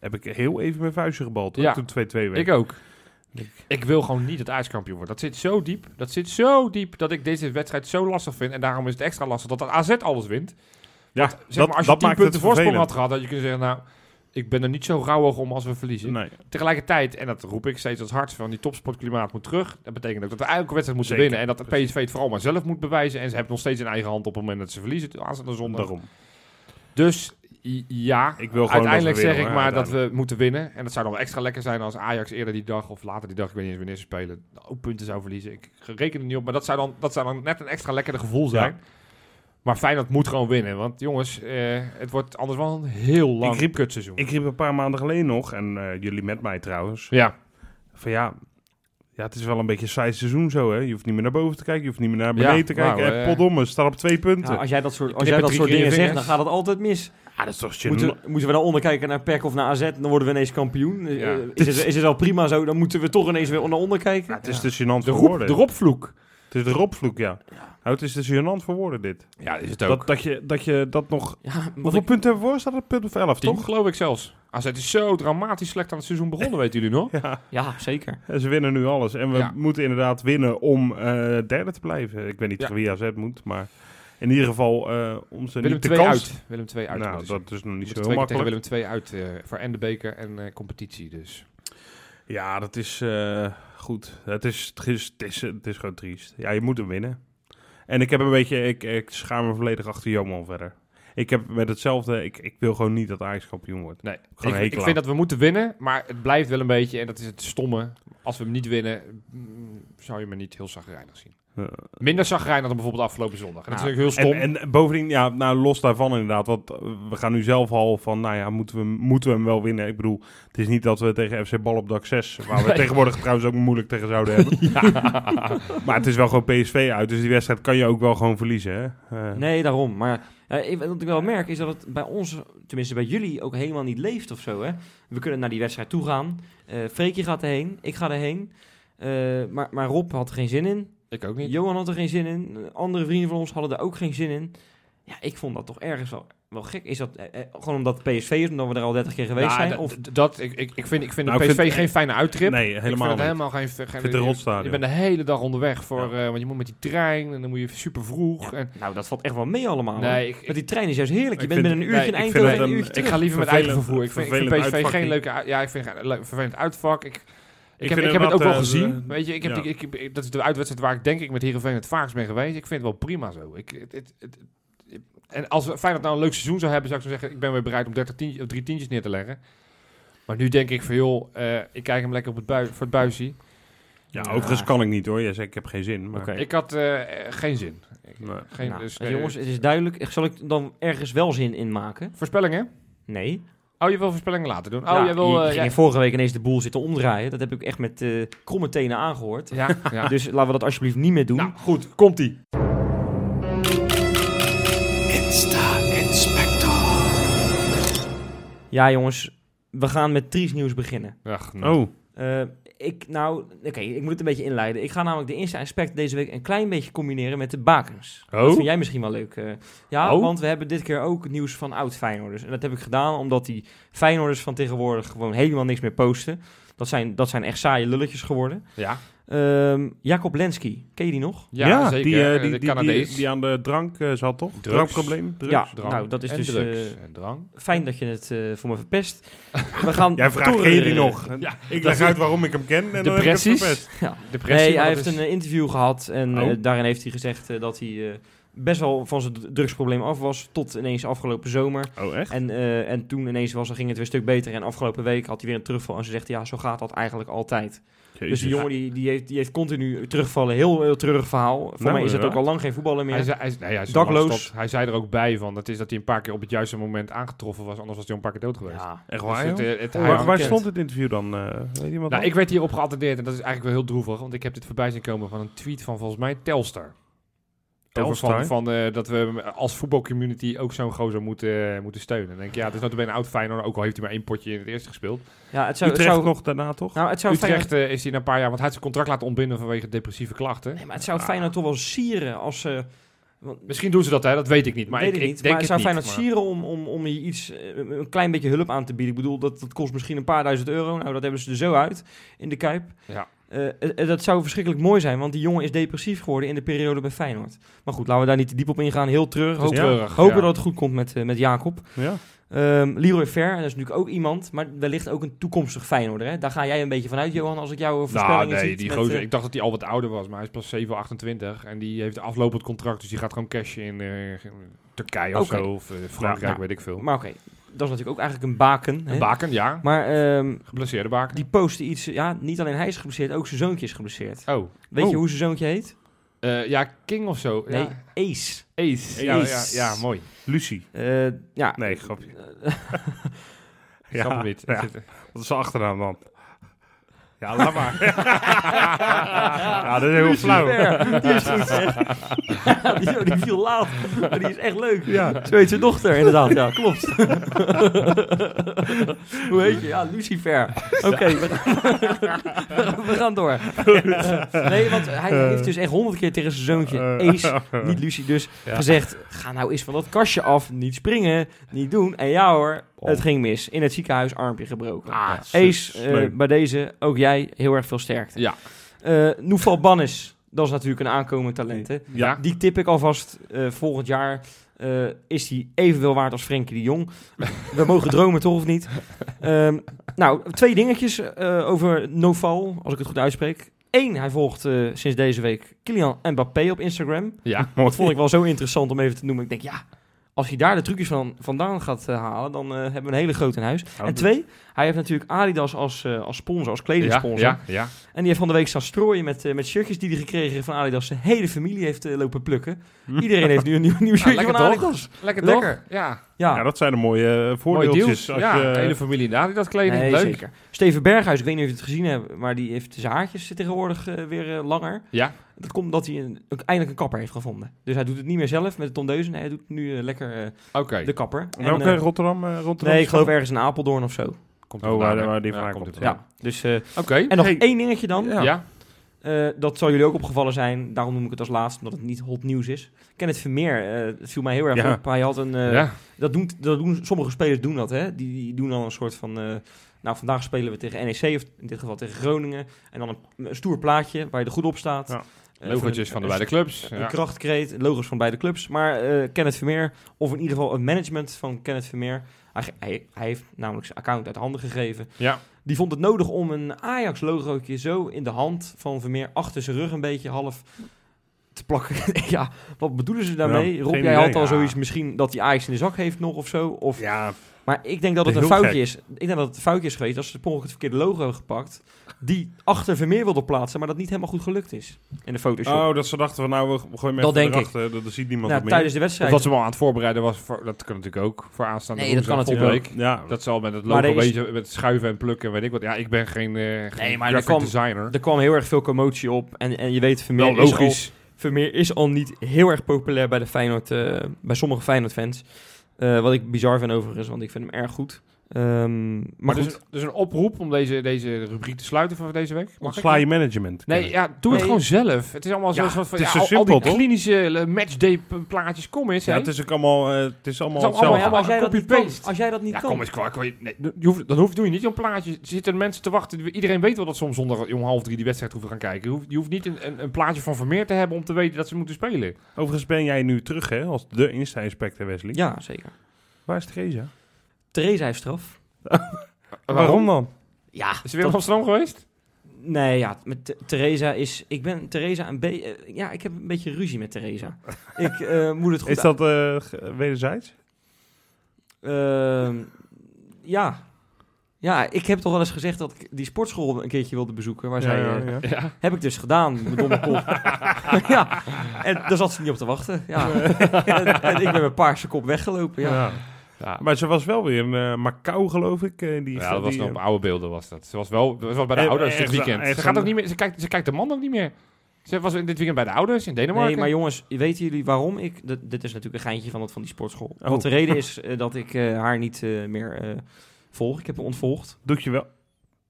heb ik heel even mijn vuistje gebald, Ja. toen 2-2 werd. Ik ook. Ik- Ik wil gewoon niet dat Ajax kampioen wordt. Dat zit zo diep. Dat zit zo diep dat ik deze wedstrijd zo lastig vind. En daarom is het extra lastig dat dat AZ alles wint. Ja, Zeg dat, maar, als je dat 10 maakt punten voorsprong had gehad, had je kunnen zeggen, nou, ik ben er niet zo rauwig om als we verliezen. Nee. Tegelijkertijd, en dat roep ik steeds als hart van die topsportklimaat moet terug. Dat betekent ook dat we elke wedstrijd moeten Zeker, winnen. En dat de PSV het vooral maar zelf moet bewijzen. En ze hebben nog steeds in eigen hand op het moment dat ze verliezen. Aanstaande zondag. Daarom. Dus ja, Ik wil gewoon uiteindelijk we zeg winnen, ik maar dat we moeten winnen. En dat zou dan wel extra lekker zijn als Ajax eerder die dag of later die dag, ik weet niet eens wanneer ze spelen, ook punten zou verliezen. Ik reken er niet op, maar dat zou dan, dat zou dan net een extra lekker gevoel zijn. Maar Feyenoord moet gewoon winnen. Want jongens, eh, het wordt anders wel een heel lang riep- kutseizoen. Ik riep een paar maanden geleden nog, en eh, jullie met mij trouwens, ja, van ja, ja, het is wel een beetje een saai seizoen zo, hè. Je hoeft niet meer naar boven te kijken, je hoeft niet meer naar beneden Ja, te kijken. nou, Eh, Potdomme, staat op twee punten. Nou, als jij dat soort, als jij dat soort dingen zegt, dan gaat het altijd mis. ah, dat is toch Moeten, moeten we dan onderkijken naar PEC of naar AZ, dan worden we ineens kampioen. Ja. is, het, is het al prima zo, dan moeten we toch ineens weer naar onder kijken. Ja, het is te gênant de, voor roep, de ropvloek. Het is de ropvloek, ja. Nou, het is te gênant voor woorden, dit. Ja, is het Dat, dat, je, dat je dat nog... Ja, Hoeveel ik- punten hebben we voor? Staat er punt of 11, Tien, toch? geloof ik zelfs. AZ is zo dramatisch slecht aan het seizoen begonnen, weten jullie nog? Ja, ja, zeker. en ze winnen nu alles. En we Ja. moeten inderdaad winnen om eh, derde te blijven. Ik weet niet Ja. wie AZ moet, maar in ieder geval eh om ze Willem niet de 2 kans... uit. Willem 2 uit. Nou, dat is nog niet zo heel makkelijk. tegen Willem 2 uit eh, voor en de beker en eh, competitie. Dus. Ja, dat is eh, goed. Het is, het, is, het, is, het is gewoon triest. Ja, je moet hem winnen. En ik heb een beetje, ik, ik schaam me volledig achter Joman verder. Ik heb met hetzelfde, ik, ik wil gewoon niet dat Ajax kampioen wordt. Nee, Gewoon ik, ik hekel vind dat we moeten winnen, maar het blijft wel een beetje, en dat is het stomme, als we hem niet winnen, mm, zou je me niet heel zagrijnig zien. Eh, Minder zagrijn dan bijvoorbeeld afgelopen zondag. En dat is Nou, natuurlijk heel stom. En, en bovendien, ja, nou, los daarvan inderdaad. Want eh, we gaan nu zelf al van, nou ja, moeten we, moeten we hem wel winnen? Ik bedoel, het is niet dat we tegen FC Bal op dak 6, waar we Nee. tegenwoordig trouwens ook moeilijk tegen zouden hebben. Maar het is wel gewoon PSV uit, dus die wedstrijd kan je ook wel gewoon verliezen. Hè? Eh, Nee, daarom. Maar ik- wat ik wel merk is dat het bij ons, tenminste bij jullie, ook helemaal niet leeft of zo. Hè? We kunnen naar die wedstrijd toe gaan. Eh Freekje gaat erheen, ik ga erheen. Eh, maar, maar Rob had er geen zin in. Ik ook niet. Johan had er geen zin in. Andere vrienden van ons hadden er ook geen zin in. Ja, ik vond dat toch ergens wel, wel gek. Is dat eh, eh, gewoon omdat het PSV is, omdat we er al 30 keer geweest zijn? Of, dat, ik, ik, ik vind, ik vind Nou, de ik PSV vind- geen fijne uittrip. nee, ik helemaal vind het niet. helemaal geen... geen Ik vind het een je- rotstadion. Je bent de hele dag onderweg, voor, Ja. eh, want je moet met die trein en dan moet je super vroeg. En, nou, dat valt echt wel mee allemaal. nee, ik, Met die trein is juist heerlijk. Je Ik bent vind- binnen een uurtje nee, in ik vind Eindhoven het en een een- uurtje ik terug. ga liever met eigen Vervelend- vervoer. Ik vind, ik vind vervelend PSV uitvak geen niet. leuke... uit- Ja, ik vind het een leuk- vervelend uitvak. Ik, ik, heb, ik heb het ook wel eh, gezien. de- Weet je, ik heb ja. die- ik, ik- dat is de uitwedstrijd waar ik denk ik met Heerenveen het vaakst ben geweest. Ik vind het wel prima zo. Ik, het, het, het- en als Feyenoord nou een leuk seizoen zou hebben, zou ik zo zeggen, ik ben weer bereid om 30 tientjes, of drie tientjes neer te leggen. Maar nu denk ik van, joh, eh, ik kijk hem lekker op het bui, voor het buisje. Ja, overigens kan ik niet hoor. Jij zegt ik heb geen zin. Maar. Ik had eh, geen zin. Nee. Geen, Nou, dus, eh, eh, jongens, het is duidelijk. Zal ik dan ergens wel zin in maken? Voorspellingen? Nee. Oh, je wil voorspellingen laten doen? Oh, Ja, jij wil... je eh, ging vorige week ineens de boel zitten omdraaien. Dat heb ik echt met eh kromme tenen aangehoord. ja, ja. Dus laten we dat alsjeblieft niet meer doen. Nou, goed. Komt-ie. Ja, jongens. We gaan met triest nieuws beginnen. Ach. Oh, Eh, ik, nou, oké, ik moet het een beetje inleiden. Ik ga namelijk de eerste aspect deze week een klein beetje combineren met de bakens. Oh? Dat vind jij misschien wel leuk. eh. ja, Oh? want we hebben dit keer ook nieuws van oud-Feyenoorders. En dat heb ik gedaan omdat die Feyenoorders van tegenwoordig gewoon helemaal niks meer posten. Dat zijn, dat zijn echt saaie lulletjes geworden. Ja, Ehm, Jacob Lenski, ken je die nog? ja, zeker. Die, eh, Eh, die, de die, Canadees. die, die aan de drank eh, zat toch? Drugs. Drankprobleem? Drugs? Ja. Drank nou, dat is en dus, drugs en drank. Fijn dat je het eh, voor me verpest. We gaan Jij vraagt, door- ken je die nog? Ja, ik leg uit waarom ik hem ken en dan heb ik het Depressies? verpest. Ja. Depressie. Nee, hij heeft is- een interview gehad en Oh. daarin heeft hij gezegd dat hij eh, best wel van zijn drugsprobleem af was tot ineens afgelopen zomer. Oh, echt? En, eh, en toen ineens was, ging het weer een stuk beter en afgelopen week had hij weer een terugval. En ze zegt, ja, zo gaat dat eigenlijk altijd. Dus die jongen die, die, heeft, die heeft continu terugvallen. Heel, heel treurig verhaal. Voor Nou, mij is het ook al lang geen voetballer meer. Hij zei, hij, nee, hij, is Dakloos. hij zei er ook bij van, dat is dat hij een paar keer op het juiste moment aangetroffen was, anders was hij een paar keer dood geweest. ja, Echt Dus waar, het, eh, het- hij- Waar, waar bekend. stond het interview dan? eh weet iemand nou, ik werd hierop geattendeerd en dat is eigenlijk wel heel droevig, want ik heb dit voorbij zien komen van een tweet van volgens mij Telstar. Over van, van eh, dat we als voetbalcommunity ook zo'n gozer moeten, eh, moeten steunen. Dan denk ik, ja, het is natuurlijk een oud Feyenoord, ook al heeft hij maar één potje in het eerste gespeeld. ja het zou... het zou nog daarna toch? nou, het zou Utrecht Feyenoord, eh, is hij na een paar jaar, want hij had zijn contract laten ontbinden vanwege depressieve klachten. nee, maar het zou Feyenoord toch wel sieren als ze... want- Misschien doen ze dat, hè? dat weet ik niet. Maar weet ik, ik ik niet. denk maar het het zou. Feyenoord maar- sieren om, om, om je iets, een klein beetje hulp aan te bieden. Ik bedoel, dat, dat kost misschien een paar duizend euro. Nou, dat hebben ze er zo uit in de Kuip. Ja. Eh, dat zou verschrikkelijk mooi zijn, want die jongen is depressief geworden in de periode bij Feyenoord. Maar goed, laten we daar niet te diep op ingaan. Heel treurig. Hoop, treurig. hopen ja. dat het goed komt met, eh, met Jacob. Ja. Ehm Leroy Ver, dat is natuurlijk ook iemand, maar wellicht ook een toekomstig Feyenoorder. Hè? Daar ga jij een beetje vanuit, Johan, als ik jouw Nou, voorspellingen nee, ziet die gozer, ik dacht dat hij al wat ouder was, maar hij is pas 7, 28 en die heeft aflopend contract, dus die gaat gewoon cashen in Turkije of zo, of Frankrijk, Nou, weet ik veel. Maar oké, dat is natuurlijk ook eigenlijk een baken. hè? Een baken, ja. Maar ehm, Geblesseerde baken. die postte iets, ja, niet alleen hij is geblesseerd, ook zijn zoontje is geblesseerd. Oh. Weet Oh. je hoe zijn zoontje heet? Eh, ja, King of zo. Nee, Ja. Ace. Ace. Ja, ja, ja, mooi. Lucie. Eh, ja, Nee, grapje. Ik snap hem niet. Ja. Wat is zijn achternaam dan? Ja, laat maar. ja, dat is heel flauw. Die is goed zeg. die, die viel laat, maar die is echt leuk. Ja. Zo heet zijn dochter, inderdaad. Ja, klopt. Hoe heet je? Ja, Lucifer. Oké, we, we gaan door. nee, want hij heeft dus echt honderd keer tegen zijn zoontje Ace, niet Lucie dus, gezegd... Ga nou eens van dat kastje af, niet springen, niet doen. En ja hoor, het ging mis. In het ziekenhuis armpje gebroken. Ah, Ace, eh, bij deze, ook jij, heel erg veel sterkte. Ja. Eh Noefal Bannis, dat is natuurlijk een aankomend talent. Hè? Ja. Die tip ik alvast eh, volgend jaar. is hij evenveel waard als Frenkie de Jong? We mogen dromen toch of niet? Ehm, nou, twee dingetjes over Noval, als ik het goed uitspreek. Eén, hij volgt sinds deze week Kylian Mbappé op Instagram. Ja. Dat vond ik wel zo interessant om even te noemen. Ik denk, ja, als hij daar de trucjes van, vandaan gaat eh, halen, dan eh, hebben we een hele grote in huis. Nou, en twee, hij heeft natuurlijk Adidas als, eh, als sponsor, als kledingsponsor. ja, ja. En die heeft van de week staan strooien met, met shirtjes die hij gekregen heeft van Adidas. Zijn hele familie heeft eh, lopen plukken. Iedereen heeft nu een nieuw, nieuw shirtje lekker van toch? Adidas. Lekker Toch? lekker. Ja, Ja, Ja, dat zijn de mooie mooie voordeeltjes. deals. Als Ja, je, de hele familie in Adidas kleding. nee, Leuk. zeker. Steven Berghuis, ik weet niet of je het gezien hebt, maar die heeft zijn haartjes tegenwoordig weer langer. Ja, Dat komt omdat hij een, ook eindelijk een kapper heeft gevonden. Dus hij doet het niet meer zelf met de tondeuzen. Nee, hij doet nu eh, lekker eh, de kapper. En, Welke eh, Rotterdam? eh, Rotterdam nee, ik geloof ergens in Apeldoorn of zo. Komt Oh, waar- waar die Ja, vandaan komt Ja, dus... eh, Oké. en nog Hey. één dingetje dan. Ja. Ja. Eh, dat zal jullie ook opgevallen zijn. Daarom noem ik het als laatste, omdat het niet hot nieuws is. Kenneth Vermeer, eh het viel mij heel erg Ja. op. Hij had een... eh, Ja. dat, doen, dat doen... Sommige spelers doen dat, hè. Die, die doen dan een soort van... eh, nou, vandaag spelen we tegen NEC, of in dit geval tegen Groningen. En dan een, een stoer plaatje waar je er goed op staat. Ja. Logotjes een- van de beide clubs. een Ja. krachtkreet, logo's van beide clubs. Maar eh Kenneth Vermeer, of in ieder geval het management van Kenneth Vermeer... Hij, hij, hij heeft namelijk zijn account uit handen gegeven. ja. Die vond het nodig om een Ajax-logootje zo in de hand van Vermeer... achter zijn rug een beetje half te plakken. ja, wat bedoelen ze daarmee? Ja, Rob, jij idee. had al Ja. zoiets misschien dat hij Ajax in de zak heeft nog of zo. Of, Ja, Maar ik denk dat het Dat een foutje is. Ik denk dat het een foutje is geweest als ze per het verkeerde logo hebben gepakt... die achter Vermeer wilde plaatsen, maar dat niet helemaal goed gelukt is in de Photoshop. oh, dat ze dachten van nou, we gooien Dat even ik. erachter. Dat, dat ziet niemand nou, meer. tijdens de Of wedstrijd... dat ze hem al aan het voorbereiden was. Voor, dat kan natuurlijk ook. Voor aanstaande Nee, dat kan natuurlijk week. Ja, Dat zal met het logo beetje met schuiven en plukken en weet ik wat. Ja, ik ben geen, geen Nee, maar er kwam- designer. Er kwam heel erg veel commotie op. En, en je weet, Vermeer Wel is, al. Vermeer is al niet heel erg populair bij, de Feyenoord, eh, bij sommige Feyenoord-fans. Eh, wat ik bizar vind overigens, want ik vind hem erg goed. Ehm, maar Maar goed, dus, dus een oproep om deze, deze rubriek te sluiten voor deze week? Mag je management. Nee, ja, doe het gewoon zelf. Het is allemaal Ja, zo, zo van, het is ja, zo al, al simpel, die toch? klinische eh, matchday plaatjes, kom eens. ja, het is ook allemaal, eh, het is allemaal Het is allemaal- hetzelfde. maar als, jij dat niet kan, copy-paste. als jij dat niet ja, kan... kom eens, kwa- kwa- nee, je hoeft, doe je niet zo'n plaatje. Er zitten mensen te wachten. Iedereen weet wel dat ze om zondag om half drie die wedstrijd hoeven gaan kijken. Je hoeft, je hoeft niet een, een, een plaatje van Vermeer te hebben om te weten dat ze moeten spelen. Overigens ben jij nu terug hè, als de Insta-inspector Wesley. Ja, zeker. Waar is Theresa? Theresa heeft straf. dan? Ja, Is ze weer in Amsterdam geweest? Nee, ja, met Th- Theresa is... Ik ben Theresa een beetje... ja, ik heb een beetje ruzie met Theresa. ik eh, moet het goed... Is dat eh, wederzijds? Ehm, ja. Ja, ik heb toch wel eens gezegd dat ik die sportschool een keertje wilde bezoeken. Waar zij... ja, eh, ja. Ja. Heb ik dus gedaan, mijn domme kop. ja, en daar zat ze niet op te wachten. Ja. en, en ik ben met paarse kop weggelopen. Ja. Ja. Maar ze was wel weer in eh, Macau, geloof ik. eh, die, Ja, dat was nog eh, op oude beelden was dat. Ze was wel, ze was bij de Eh, ouders dit weekend. Ze, gaat ook niet meer, ze, kijkt, ze kijkt de man ook niet meer. Ze was in dit weekend bij de ouders in Denemarken. Nee, maar jongens, weten jullie waarom ik... dit- dit is natuurlijk een geintje van, het, van die sportschool. Oh. Want de reden is eh, dat ik eh, haar niet eh, meer eh, volg. Ik heb haar ontvolgd. Doet je wel.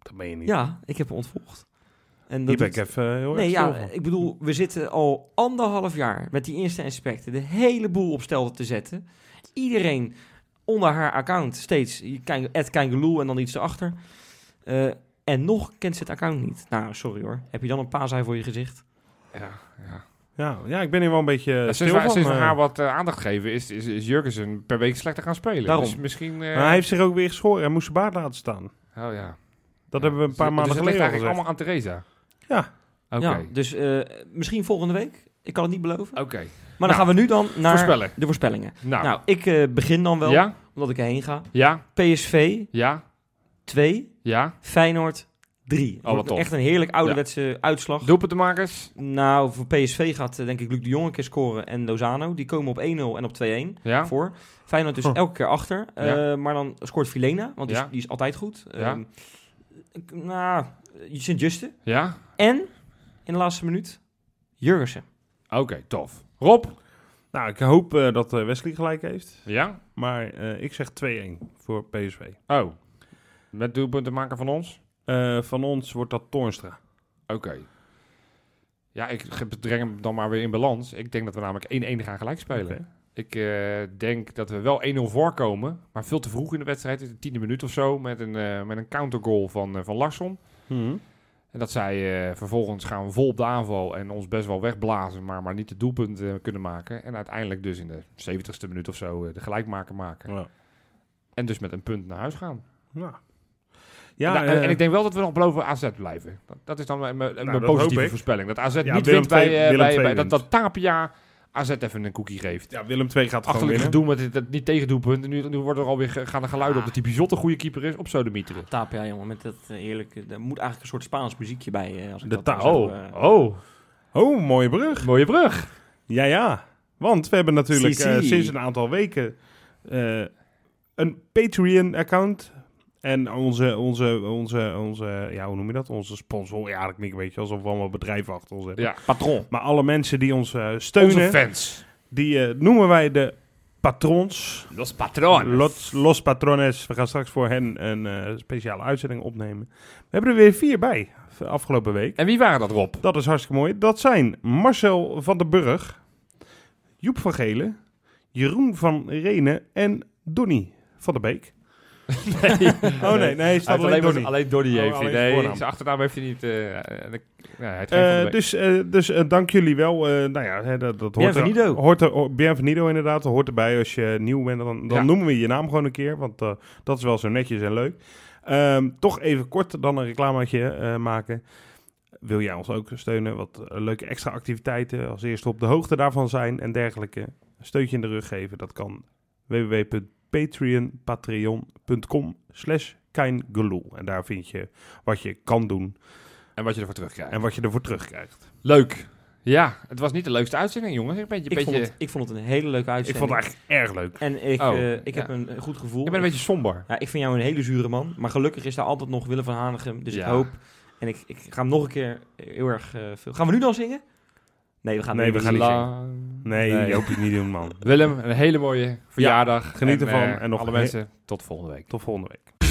Dat meen je niet. Ja, ik heb haar ontvolgd. En Die dat ben ik even eh, heel Nee, erg ja, ik bedoel, we zitten al anderhalf jaar met die eerste inspector de hele boel op stel te zetten. Iedereen onder haar account steeds, Ed Kangeloel en dan iets erachter. Eh, en nog kent ze het account niet. Nou, sorry hoor. Heb je dan een paasei voor je gezicht? Ja, ja. Ja, ja, ik ben hier wel een beetje Ja, stil sinds we, van. sinds we eh. haar wat eh, aandacht geven, is, is, is Jurgensen per week slechter gaan spelen. Daarom. Dus misschien... eh, Maar hij heeft zich ook weer geschoren. Hij moest zijn baard laten staan. Oh ja. Dat Ja. hebben we een paar Dus- maanden dus het geleden eigenlijk gezegd. allemaal aan Theresa. Ja. Oké. Ja, dus eh, misschien volgende week. Ik kan het niet beloven. Oké. Maar Nou, dan gaan we nu dan naar Voorspellen. de voorspellingen. Nou, Nou, ik eh, begin dan wel, ja, omdat ik erheen ga. ja, PSV ja, 2, ja. Feyenoord 3. Oh, wat tof. Echt een heerlijk ouderwetse uitslag. Doelpuntenmakers. Nou, voor PSV gaat eh, denk ik Luc de Jong een keer scoren en Lozano. Die komen op 1-0 en op 2-1 Ja. voor. Feyenoord dus Oh. elke keer achter. Eh, Ja. maar dan scoort Filena, want die, is, Ja. die is altijd goed. Ja. Ik- nou, Sint-Juste. Ja. En, in de laatste minuut, Jurgensen. Oké, tof. Rob. Nou, ik hoop eh, dat eh, Wesley gelijk heeft. Ja. Maar eh, ik zeg 2-1 voor PSV. Oh. Met doelpuntenmaker van ons. Van ons wordt dat Toornstra. Oké. Ja, ik breng hem dan maar weer in balans. Ik denk dat we namelijk 1-1 gaan gelijk spelen. Ik denk dat we wel 1-0 voorkomen, maar veel te vroeg in de wedstrijd. In de tiende minuut of zo, met een, met een countergoal van, van Larsson. Mhm. En dat zij eh, vervolgens gaan vol op de aanval en ons best wel wegblazen, maar, maar niet de doelpunt eh, kunnen maken. En uiteindelijk dus in de 70ste minuut of zo eh, de gelijkmaker maken. Ja. En dus met een punt naar huis gaan. Ja. Ja, Nou, en, en ik denk wel dat we nog boven AZ blijven. Dat, dat is dan mijn, mijn, dat positieve voorspelling. Dat AZ Ja, niet Willem wint bij, bij, bij dat, dat Tapia AZ even een cookie geeft. Ja, Willem II gaat gewoon Achterlijk winnen. gedoe met het, het niet tegendoelpunt. En nu, nu wordt er alweer gaan de geluiden op dat die Bizot een goede keeper is. Op Sodemieteren. Tapia, jongen, met dat eh, heerlijke... Er moet eigenlijk een soort Spaans muziekje bij. eh, als ik De dat Oh, eh, oh, Oh, mooie brug. mooie brug. Ja, ja. Want we hebben natuurlijk Si, si. sinds een aantal weken eh, een Patreon-account. En onze, onze, onze, onze, ja, hoe noem je dat? Onze sponsor, ja, niet, weet je, alsof we allemaal bedrijven achter ons hebben. Ja, Patron. Maar alle mensen die ons eh, steunen, onze fans. die eh, noemen wij de patrons. Los patroon. Los, los patrones. We gaan straks voor hen een eh, speciale uitzending opnemen. We hebben er weer vier bij, afgelopen week. En wie waren dat, Rob? Dat is hartstikke mooi. Dat zijn Marcel van den Burg, Joep van Gelen, Jeroen van Renen en Donny van der Beek. Nee. Oh nee, nee, staat alleen, heeft Donny. alleen Donny Oh, heeft hij. Nee, zijn achternaam heeft hij niet. hij dus dus dank jullie wel. Eh, nou ja, hè, dat, dat hoort er, hoort er, ho- bienvenido inderdaad. Dat hoort erbij als je nieuw bent. Dan, dan Ja. noemen we je naam gewoon een keer. Want eh, dat is wel zo netjes en leuk. Ehm, toch even kort dan een reclametje eh, maken. Wil jij ons ook steunen? Wat leuke extra activiteiten. Als eerste op de hoogte daarvan zijn en dergelijke. Een steuntje in de rug geven. Dat kan www.patreon, patreon.com slash keingeloel. En daar vind je wat je kan doen En wat je ervoor terugkrijgt. en wat je ervoor terugkrijgt. Leuk. Ja, het was niet de leukste uitzending, jongens. Een beetje, Ik, beetje, vond het, ik vond het een hele leuke Ik uitzending. vond het eigenlijk erg leuk. En ik, Oh, eh, ik ja. heb een goed gevoel. ik ben een beetje somber. Ja, ik vind jou een hele zure man. Maar gelukkig is daar altijd nog Willem van Hanegem. Dus ik Ja. hoop... En ik, ik ga hem nog een keer heel erg eh, veel... Gaan we nu dan zingen? Nee, we gaan Nee, we niet gaan niet zingen. Lang- Nee, Nee. het niet doen, man. Willem, een hele mooie verjaardag. geniet ervan eh, en nog alle een mensen, tot volgende week. Tot volgende week.